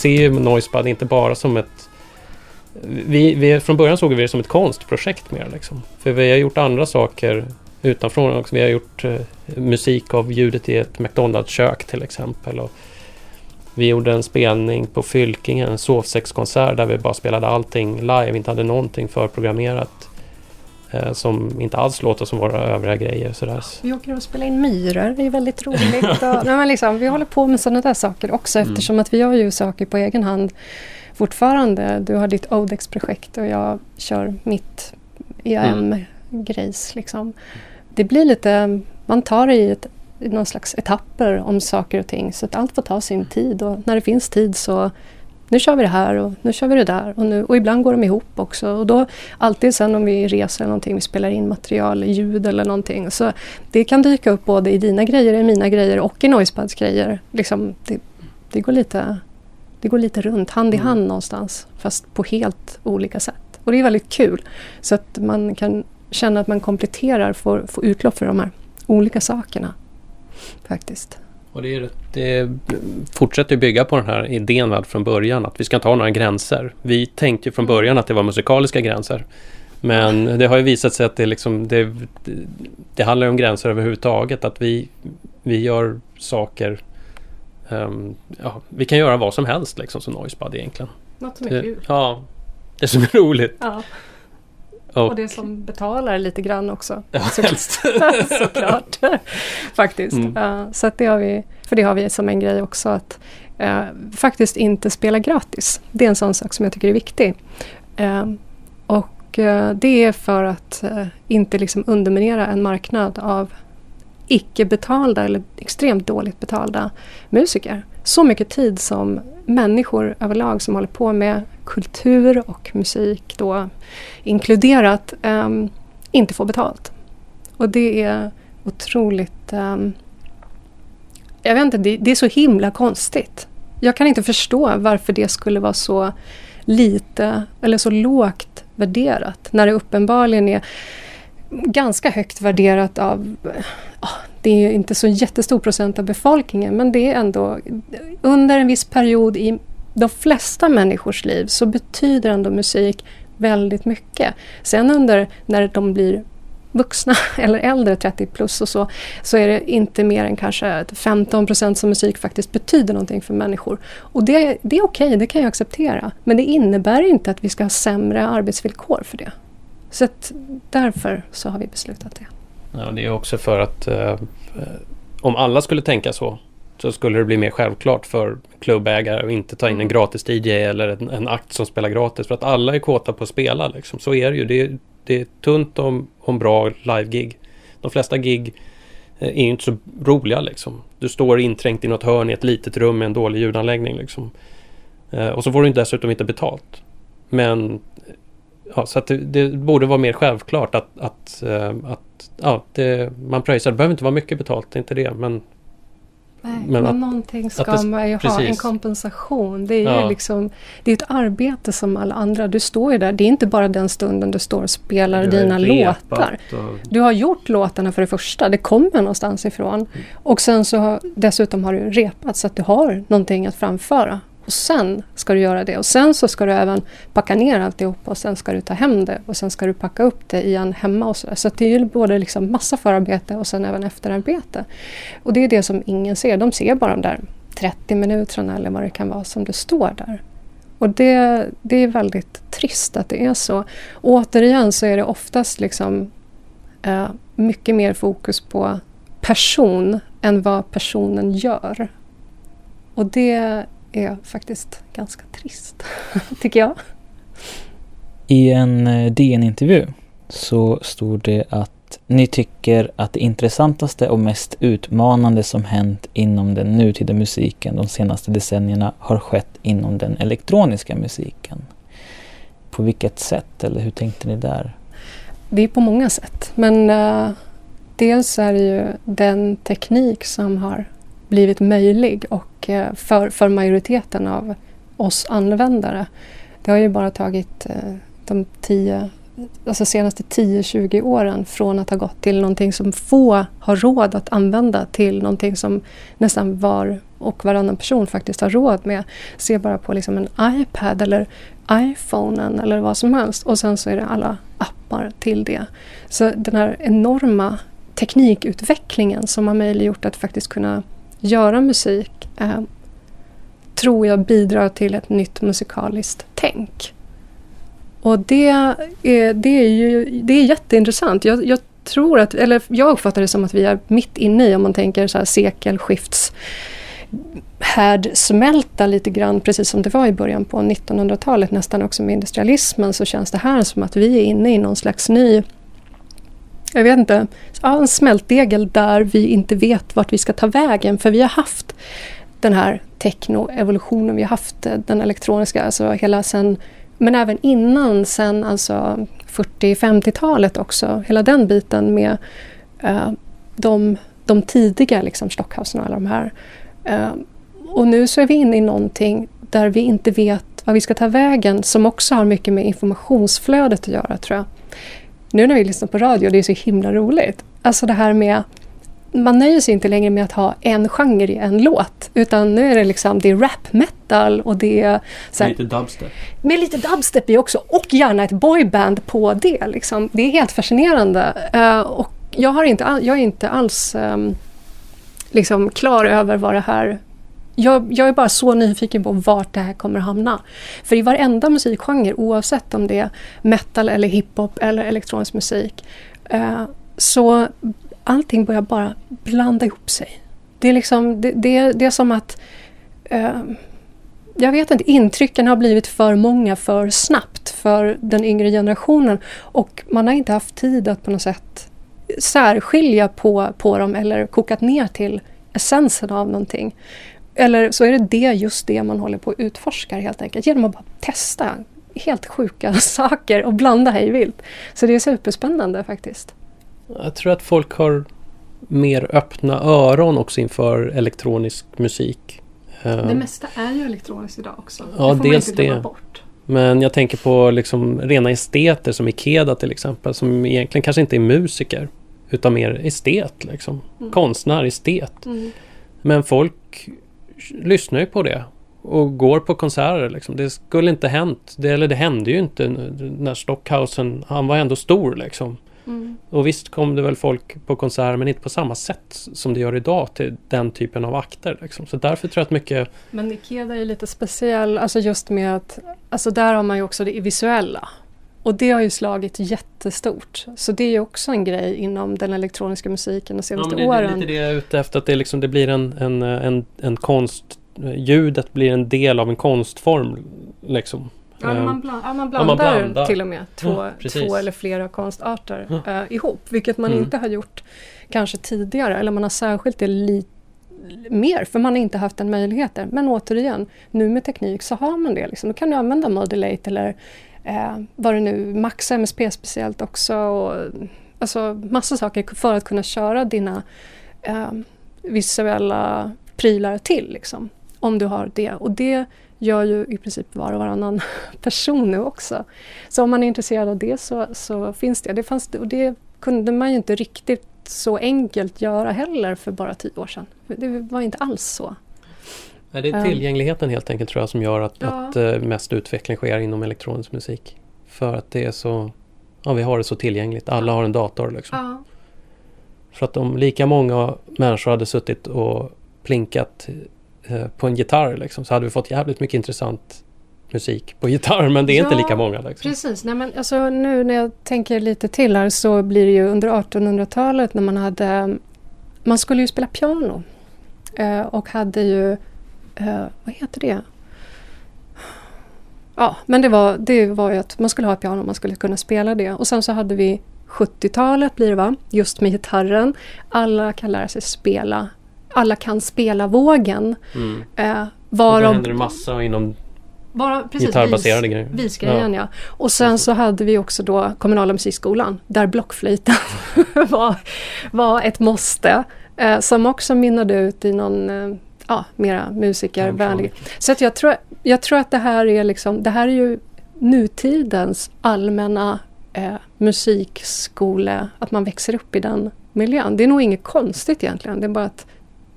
Ser ju Noisepad inte bara som ett vi, vi, från början såg vi det som ett konstprojekt mer liksom. För vi har gjort andra saker utanför också. Vi har gjort eh, musik av ljudet i ett McDonalds-kök till exempel. Och vi gjorde en spelning på Fylkingen, en sovsexkonsert där vi bara spelade allting live, inte hade någonting förprogrammerat. Eh, som inte alls låter som våra övriga grejer. Sådär. Vi åker och spelar in myror, det är väldigt roligt. Och, nej, men liksom, vi håller på med sådana där saker också Mm. eftersom att vi gör ju saker på egen hand fortfarande. Du har ditt Odex-projekt och jag kör mitt EAM-grejs. Liksom. Det blir lite, man tar det i, ett, någon slags etapper om saker och ting så att allt får ta sin tid och när det finns tid så nu kör vi det här och nu kör vi det där. Och, nu, och ibland går de ihop också. Och då alltid sen om vi reser eller någonting, vi spelar in material, ljud eller någonting. Så det kan dyka upp både i dina grejer, i mina grejer och i Noisepads grejer. Liksom, det, det, går lite, det går lite runt, hand i hand någonstans. Fast på helt olika sätt. Och det är väldigt kul. Så att man kan känna att man kompletterar, får, får utlopp för de här olika sakerna. Faktiskt. Och det, är, det fortsätter bygga på den här idén väl från början att vi ska inte ha några gränser. Vi tänkte från början att det var musikaliska gränser. Men det har ju visat sig att det, liksom, det, det handlar om gränser överhuvudtaget. Att vi, vi gör saker um, ja, Vi kan göra vad som helst liksom som Noisebud egentligen. Något som är kul. ja, det som är roligt. Ja. Och, Och det som betalar lite grann också. Ja, Så- helst. Såklart. Faktiskt. Mm. Ja, så det har vi, för det har vi som en grej också att eh, faktiskt inte spela gratis. Det är en sån sak som jag tycker är viktig. Eh, och eh, det är för att inte liksom underminera en marknad av icke betalda eller extremt dåligt betalda musiker. Så mycket tid som människor överlag som håller på med kultur och musik då inkluderat um, inte får betalt. Och det är otroligt... Um, jag vet inte, det, det är så himla konstigt. Jag kan inte förstå varför det skulle vara så lite eller så lågt värderat när det uppenbarligen är ganska högt värderat av det är inte så jättestor procent av befolkningen men det är ändå under en viss period i de flesta människors liv så betyder ändå musik väldigt mycket. Sen under när de blir vuxna eller äldre, 30 plus och så, så är det inte mer än kanske 15 procent som musik faktiskt betyder någonting för människor. Och det, det är okej, det kan jag acceptera. Men det innebär inte att vi ska ha sämre arbetsvillkor för det. Så att därför så har vi beslutat det. Ja, det är också för att eh, om alla skulle tänka så så skulle det bli mer självklart för klubbägare att inte ta in en gratis DJ eller en, en akt som spelar gratis. För att alla är kåta på att spela. Liksom. Så är det ju. Det det är tunt om, om bra live-gig. De flesta gig eh, är ju inte så roliga liksom. Du står inträngt i något hörn i ett litet rum med en dålig ljudanläggning liksom. Eh, och så får du inte dessutom inte betalt. Men ja, så att det, det borde vara mer självklart att, att, eh, att ja, det, man pröjsar. Det behöver inte vara mycket betalt, det är inte det. Men Nej, Men men, att- någonting ska att det- man ju ha, en precis. kompensation. Det är Ja. ju liksom, det är ett arbete som alla andra. Du står ju där, det är inte bara den stunden du står och spelar Du dina låtar. och- Du har gjort låtarna för det första, det kommer någonstans ifrån. Mm. Och sen så har, dessutom har du repat så att du har någonting att framföra. Och sen ska du göra det. Och sen så ska du även packa ner alltihop och sen ska du ta hem det. Och sen ska du packa upp det igen hemma och sådär. Så att det är ju både liksom massa förarbete och sen även efterarbete. Och det är det som ingen ser. De ser bara de där 30 minuterna eller vad det kan vara som du står där. Och det, det är väldigt trist att det är så. Återigen så är det oftast liksom eh, mycket mer fokus på person än vad personen gör. Och det är faktiskt ganska trist, tycker jag. I en eh, DN-intervju så stod det att ni tycker att det intressantaste och mest utmanande som hänt inom den nutida musiken de senaste decennierna har skett inom den elektroniska musiken. På vilket sätt eller hur tänkte ni där? Det är på många sätt. Men eh, dels är det ju den teknik som har blivit möjlig och eh, för, för majoriteten av oss användare. Det har ju bara tagit eh, de tio, alltså senaste 10-20 åren från att ha gått till någonting som få har råd att använda till någonting som nästan var och varannan person faktiskt har råd med. Se bara på liksom en iPad eller iPhonen eller vad som helst och sen så är det alla appar till det. Så den här enorma teknikutvecklingen som har möjliggjort att faktiskt kunna göra musik eh, tror jag bidrar till ett nytt musikaliskt tänk. Och det är, det är ju det är jätteintressant. Jag, jag tror att, eller jag uppfattar det som att vi är mitt inne i, om man tänker så här sekelskifts härdsmälta lite grann, precis som det var i början på 1900-talet, nästan också med industrialismen, så känns det här som att vi är inne i någon slags ny jag vet inte, ja, en smältdegel där vi inte vet vart vi ska ta vägen. För vi har haft den här techno-evolutionen, vi har haft eh, den elektroniska, alltså hela sen, men även innan, sen alltså 40-50-talet också, hela den biten med eh, de, de tidiga liksom Stockhausen och alla de här. Eh, och nu så är vi inne i någonting där vi inte vet vad vi ska ta vägen, som också har mycket med informationsflödet att göra tror jag. Nu när vi lyssnar på radio, det är så himla roligt. Alltså det här med man nöjer sig inte längre med att ha en genre i en låt. Utan nu är det liksom det är rap metal och det är så här, Lite dubstep. med lite dubstep i också och gärna ett boyband på det. Liksom. Det är helt fascinerande. Eh, och jag, har inte all, jag är inte alls ehm, liksom klar över vad det här... Jag, jag är bara så nyfiken på vart det här kommer hamna. För i varenda musikgenre, oavsett om det är metal eller hiphop eller elektronisk musik, eh, så allting börjar bara blanda ihop sig. Det är, liksom, det, det, det är som att eh, jag vet inte, intrycken har blivit för många för snabbt för den yngre generationen och man har inte haft tid att på något sätt särskilja på, på dem eller kokat ner till essensen av någonting. Eller så är det det, just det man håller på att utforska helt enkelt genom att bara testa helt sjuka saker och blanda hej vilt. Så det är superspännande faktiskt. Jag tror att folk har mer öppna öron också inför elektronisk musik. Eh, Det mesta är ju elektroniskt idag också. Ja, det får man dels inte glömma det. bort. Men jag tänker på liksom rena esteter som Ikeda till exempel som egentligen kanske inte är musiker utan mer estet liksom. Mm. Konstnär, estet. Mm. Men folk lyssnar ju på det och går på konserter liksom. Det skulle inte hänt. Det, eller det hände ju inte när Stockhausen, han var ändå stor liksom. Mm. Och visst kom det väl folk på konserter men inte på samma sätt som det gör idag till den typen av akter. Liksom. Så därför tror jag att mycket Men Ikeda är lite speciell, alltså just med att alltså där har man ju också det visuella. Och det har ju slagit jättestort. Så det är ju också en grej inom den elektroniska musiken de senaste men det, det är åren. lite det jag är ute efter. Att det, liksom, det blir en, en, en, en konst... Ljudet blir en del av en konstform. Liksom. Ja, Ehm, man, bland, ja, man Ja, man blandar blandar. till och med två, Ja, två eller flera konstarter Ja. eh, ihop. Vilket man Mm. inte har gjort kanske tidigare. Eller man har särskilt det lite mer för man har inte haft den möjligheten. Men återigen, nu med teknik så har man det. Liksom. Då kan du använda Modulate eller eh, vad det nu, Max MSP speciellt också. Och, alltså massa saker för att kunna köra dina eh, visuella prylar till. Liksom, om du har det. Och det gör ju i princip var och varannan person nu också. Så om man är intresserad av det så, så finns det. det, fanns, och det kunde man ju inte riktigt så enkelt göra heller för bara tio år sedan. Det var inte alls så. Nej, det är tillgängligheten helt enkelt tror jag som gör att, Ja. att eh, mest utveckling sker inom elektronisk musik. För att det är så, ja vi har det så tillgängligt. Alla har en dator liksom. Ja. För att om lika många människor hade suttit och plinkat eh, på en gitarr liksom, så hade vi fått jävligt mycket intressant musik på gitarr. Men det är inte Ja, lika många. Liksom. Precis. Nej, men alltså, nu när jag tänker lite till här så blir det ju under 1800-talet när man hade... Man skulle ju spela piano. Eh, och hade ju... Eh, vad heter det? Ja, men det var, det var ju att man skulle ha ett piano, man skulle kunna spela det. Och sen så hade vi 70-talet blir det va? Just med gitarren. Alla kan lära sig spela. Alla kan spela vågen. Mm. Eh, Och varav händer det massa inom bara, precis, gitarrbaserade vis, grejer. Visgrejen ja. Och sen så hade vi också då kommunala musikskolan där blockflöjten var, var ett måste. Eh, som också mynnade ut i någon eh, ja, mera musikervänlig. Så att jag, tror, jag tror att det här är liksom, det här är ju nutidens allmänna eh, musikskole, att man växer upp i den miljön. Det är nog inget konstigt egentligen, det är bara att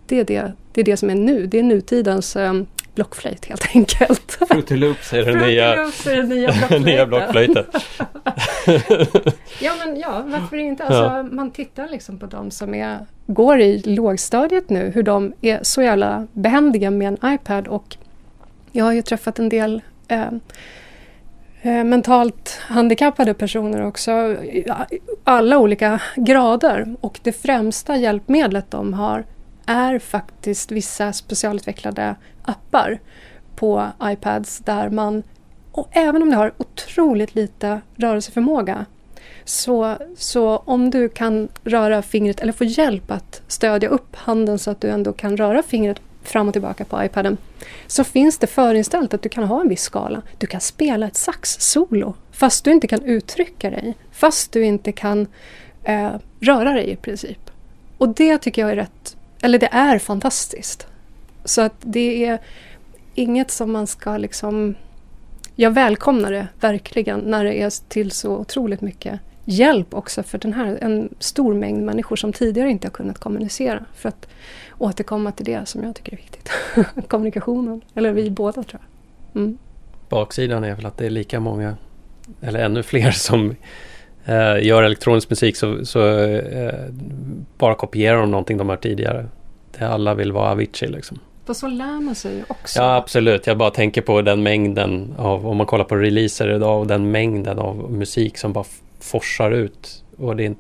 det är det, det, är det som är nu. Det är nutidens eh, blockflöjt helt enkelt. Fruity Loops är Fruity nya, är nya nya blockflöjten. Ja men ja, varför inte? Alltså, Man tittar liksom på de som är, går i lågstadiet nu, hur de är så jävla behändiga med en iPad och jag har ju träffat en del eh, eh, mentalt handikappade personer också, alla olika grader. Och det främsta hjälpmedlet de har är faktiskt vissa specialutvecklade appar på iPads där man, och även om du har otroligt lite rörelseförmåga, så, så om du kan röra fingret eller få hjälp att stödja upp handen så att du ändå kan röra fingret fram och tillbaka på iPaden så finns det förinställt att du kan ha en viss skala. Du kan spela ett sax-solo fast du inte kan uttrycka dig. Fast du inte kan eh, röra dig i princip. Och det tycker jag är rätt, eller det är fantastiskt. Så att det är inget som man ska liksom... Jag välkomnar det verkligen när det är till så otroligt mycket hjälp också för den här, en stor mängd människor som tidigare inte har kunnat kommunicera. För att återkomma till det som jag tycker är viktigt. Kommunikationen. Eller vi båda tror jag. Mm. Baksidan är väl att det är lika många, eller ännu fler som eh, gör elektronisk musik så, så eh, bara kopierar de någonting de har tidigare. Det alla vill vara Avicii liksom. För så lär man sig ju också. Ja absolut, jag bara tänker på den mängden av, om man kollar på releaser idag och den mängden av musik som bara forsar ut. Och det är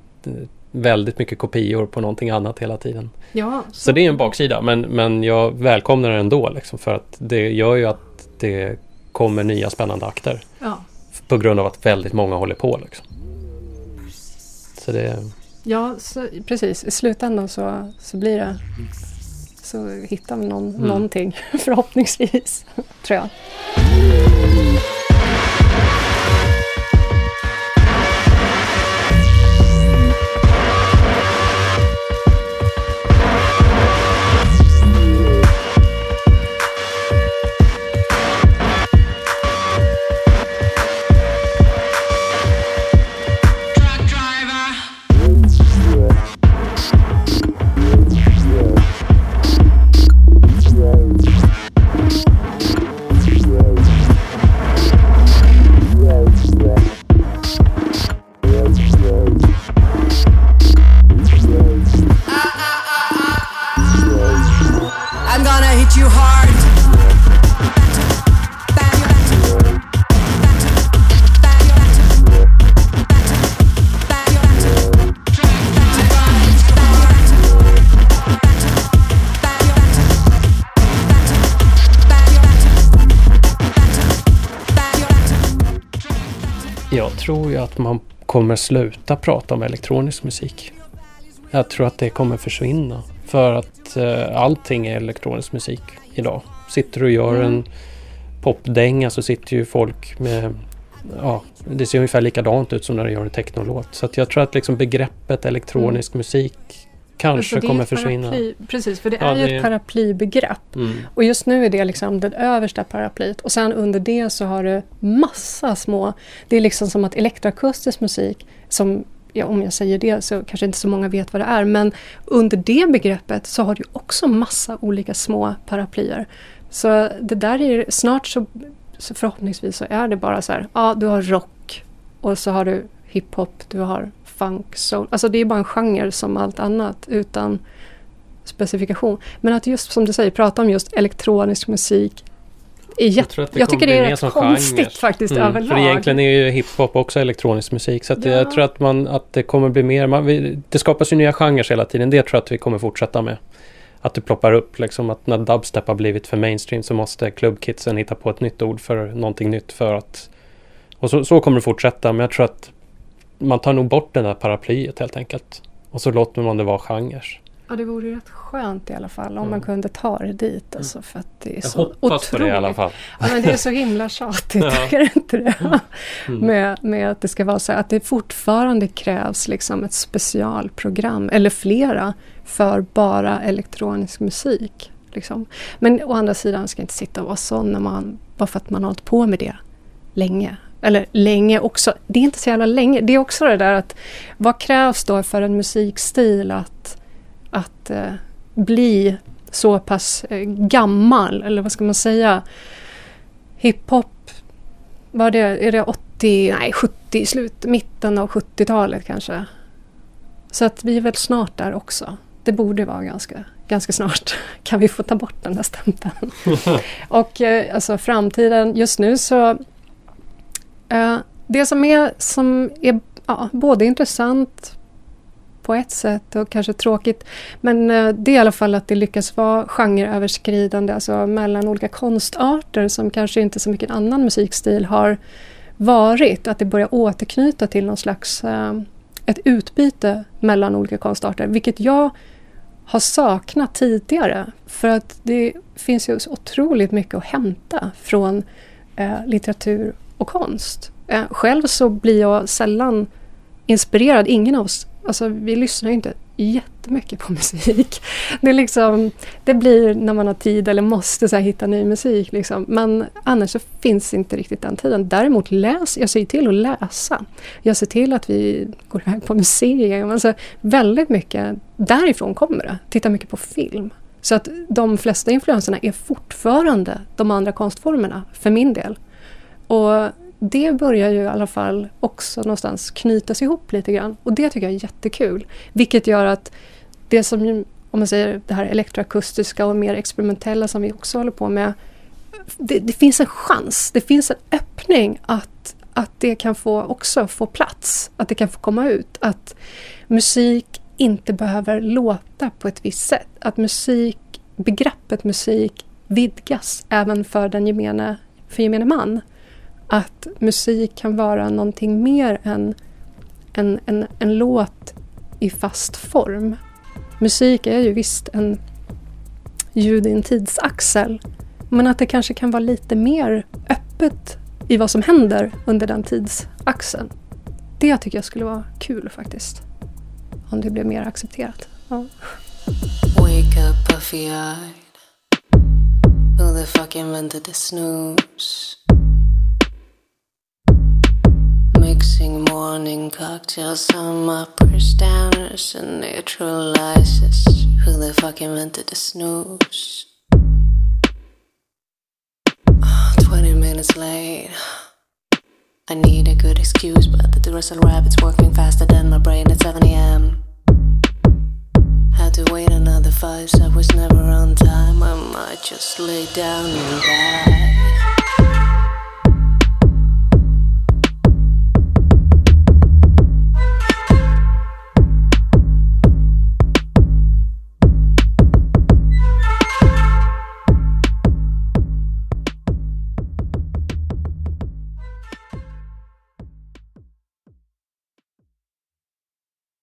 väldigt mycket kopior på någonting annat hela tiden. Ja, Så det är en baksida men, men jag välkomnar det ändå liksom, för att det gör ju att det kommer nya spännande akter. Ja. På grund av att väldigt många håller på liksom. Så det... Ja, så, precis. I slutändan så, så blir det... Så hittar vi någon, Mm. någonting förhoppningsvis, tror jag. Att man kommer sluta prata om elektronisk musik. Jag tror att det kommer försvinna. För att eh, allting är elektronisk musik idag. Sitter du och gör Mm. en popdänga så sitter ju folk med Ja, det ser ungefär likadant ut som när du gör en technolåt. Så att jag tror att liksom begreppet elektronisk musik kanske Alltså, kommer försvinna. Paraply, precis, för det Ja, är ju det- ett paraplybegrepp. Mm. Och just nu är det liksom det översta paraplyet. Och sen under det så har du massa små... Det är liksom som att elektroakustisk musik, som, ja, om jag säger det så kanske inte så många vet vad det är, men under det begreppet så har du också massa olika små paraplyer. Så det där är snart så, så förhoppningsvis så är det bara så här, ja du har rock och så har du hiphop, du har funk, soul. Alltså det är bara en genre som allt annat utan specifikation. Men att just som du säger, prata om just elektronisk musik är tror Jag, att det kommer tycker det är rätt konstigt genre. faktiskt Mm, överlag. För egentligen är ju hiphop också elektronisk musik. Så Ja. jag tror att, man, att det kommer bli mer. Man, vi, det skapas ju nya genrer hela tiden. Det tror jag att vi kommer fortsätta med. Att det ploppar upp liksom att när dubstep har blivit för mainstream så måste klubbkidsen hitta på ett nytt ord för någonting nytt för att... Och så, så kommer det fortsätta. Men jag tror att man tar nog bort det där paraplyet helt enkelt. Och så låter man det vara genrer. Ja, det vore ju rätt skönt i alla fall om Mm. man kunde ta det dit. Alltså, för att det är Jag så hoppas på det i alla otroligt- fall. Ja, men det är så himla tjatigt, Ja. tycker du inte det? Mm. Med, med att det ska vara så här, att det fortfarande krävs liksom ett specialprogram, eller flera, för bara elektronisk musik. Liksom. Men å andra sidan ska inte sitta och vara sån när man, bara för att man har hållit på med det länge. Eller länge också, det är inte så jävla länge. Det är också det där att vad krävs då för en musikstil att, att eh, bli så pass eh, gammal, eller vad ska man säga? Hiphop, var det, är det 80, nej 70, slut, mitten av 70-talet kanske. Så att vi är väl snart där också. Det borde vara ganska, ganska snart. Kan vi få ta bort den där stämpeln? Och eh, alltså framtiden, just nu så... Eh, det som är, som är ja, både intressant på ett sätt och kanske tråkigt. Men eh, det är i alla fall att det lyckas vara genreöverskridande, alltså mellan olika konstarter som kanske inte så mycket annan musikstil har varit. Att det börjar återknyta till någon slags eh, ett utbyte mellan olika konstarter, vilket jag har saknat tidigare. För att det finns ju så otroligt mycket att hämta från litteratur och konst. Eh, själv så blir jag sällan inspirerad. Ingen av oss, alltså vi lyssnar ju inte jättemycket på musik. Det, är liksom, det blir när man har tid eller måste så här, hitta ny musik. Liksom. Men annars så finns inte riktigt den tiden. Däremot läs, jag ser till att läsa. Jag ser till att vi går iväg på museer. Alltså, väldigt mycket därifrån kommer det. Titta mycket på film. Så att de flesta influenserna är fortfarande de andra konstformerna för min del. Och det börjar ju i alla fall också någonstans knytas ihop lite grann. Och det tycker jag är jättekul. Vilket gör att det som, om man säger det här elektroakustiska och mer experimentella som vi också håller på med. Det, det finns en chans, det finns en öppning att, att det kan få också få plats. Att det kan få komma ut. Att musik inte behöver låta på ett visst sätt. Att musik, begreppet musik vidgas även för den gemene, för gemene man att musik kan vara någonting mer än en, en, en låt i fast form. Musik är ju visst en ljud i en tidsaxel men att det kanske kan vara lite mer öppet i vad som händer under den tidsaxeln. Det tycker jag skulle vara kul faktiskt. Om det blev mer accepterat. Ja. Wake up puffy eyed. Who the fuck invented the snooze? Mixing morning cocktails, some uppers, downers, and neutralizers. Who the fuck invented the snooze? Uh, 20 minutes late. I need a good excuse, but the Duracell rabbit's working faster than my brain at 7 a.m. Had to wait another five, so I was never on time. I might just lay down and die.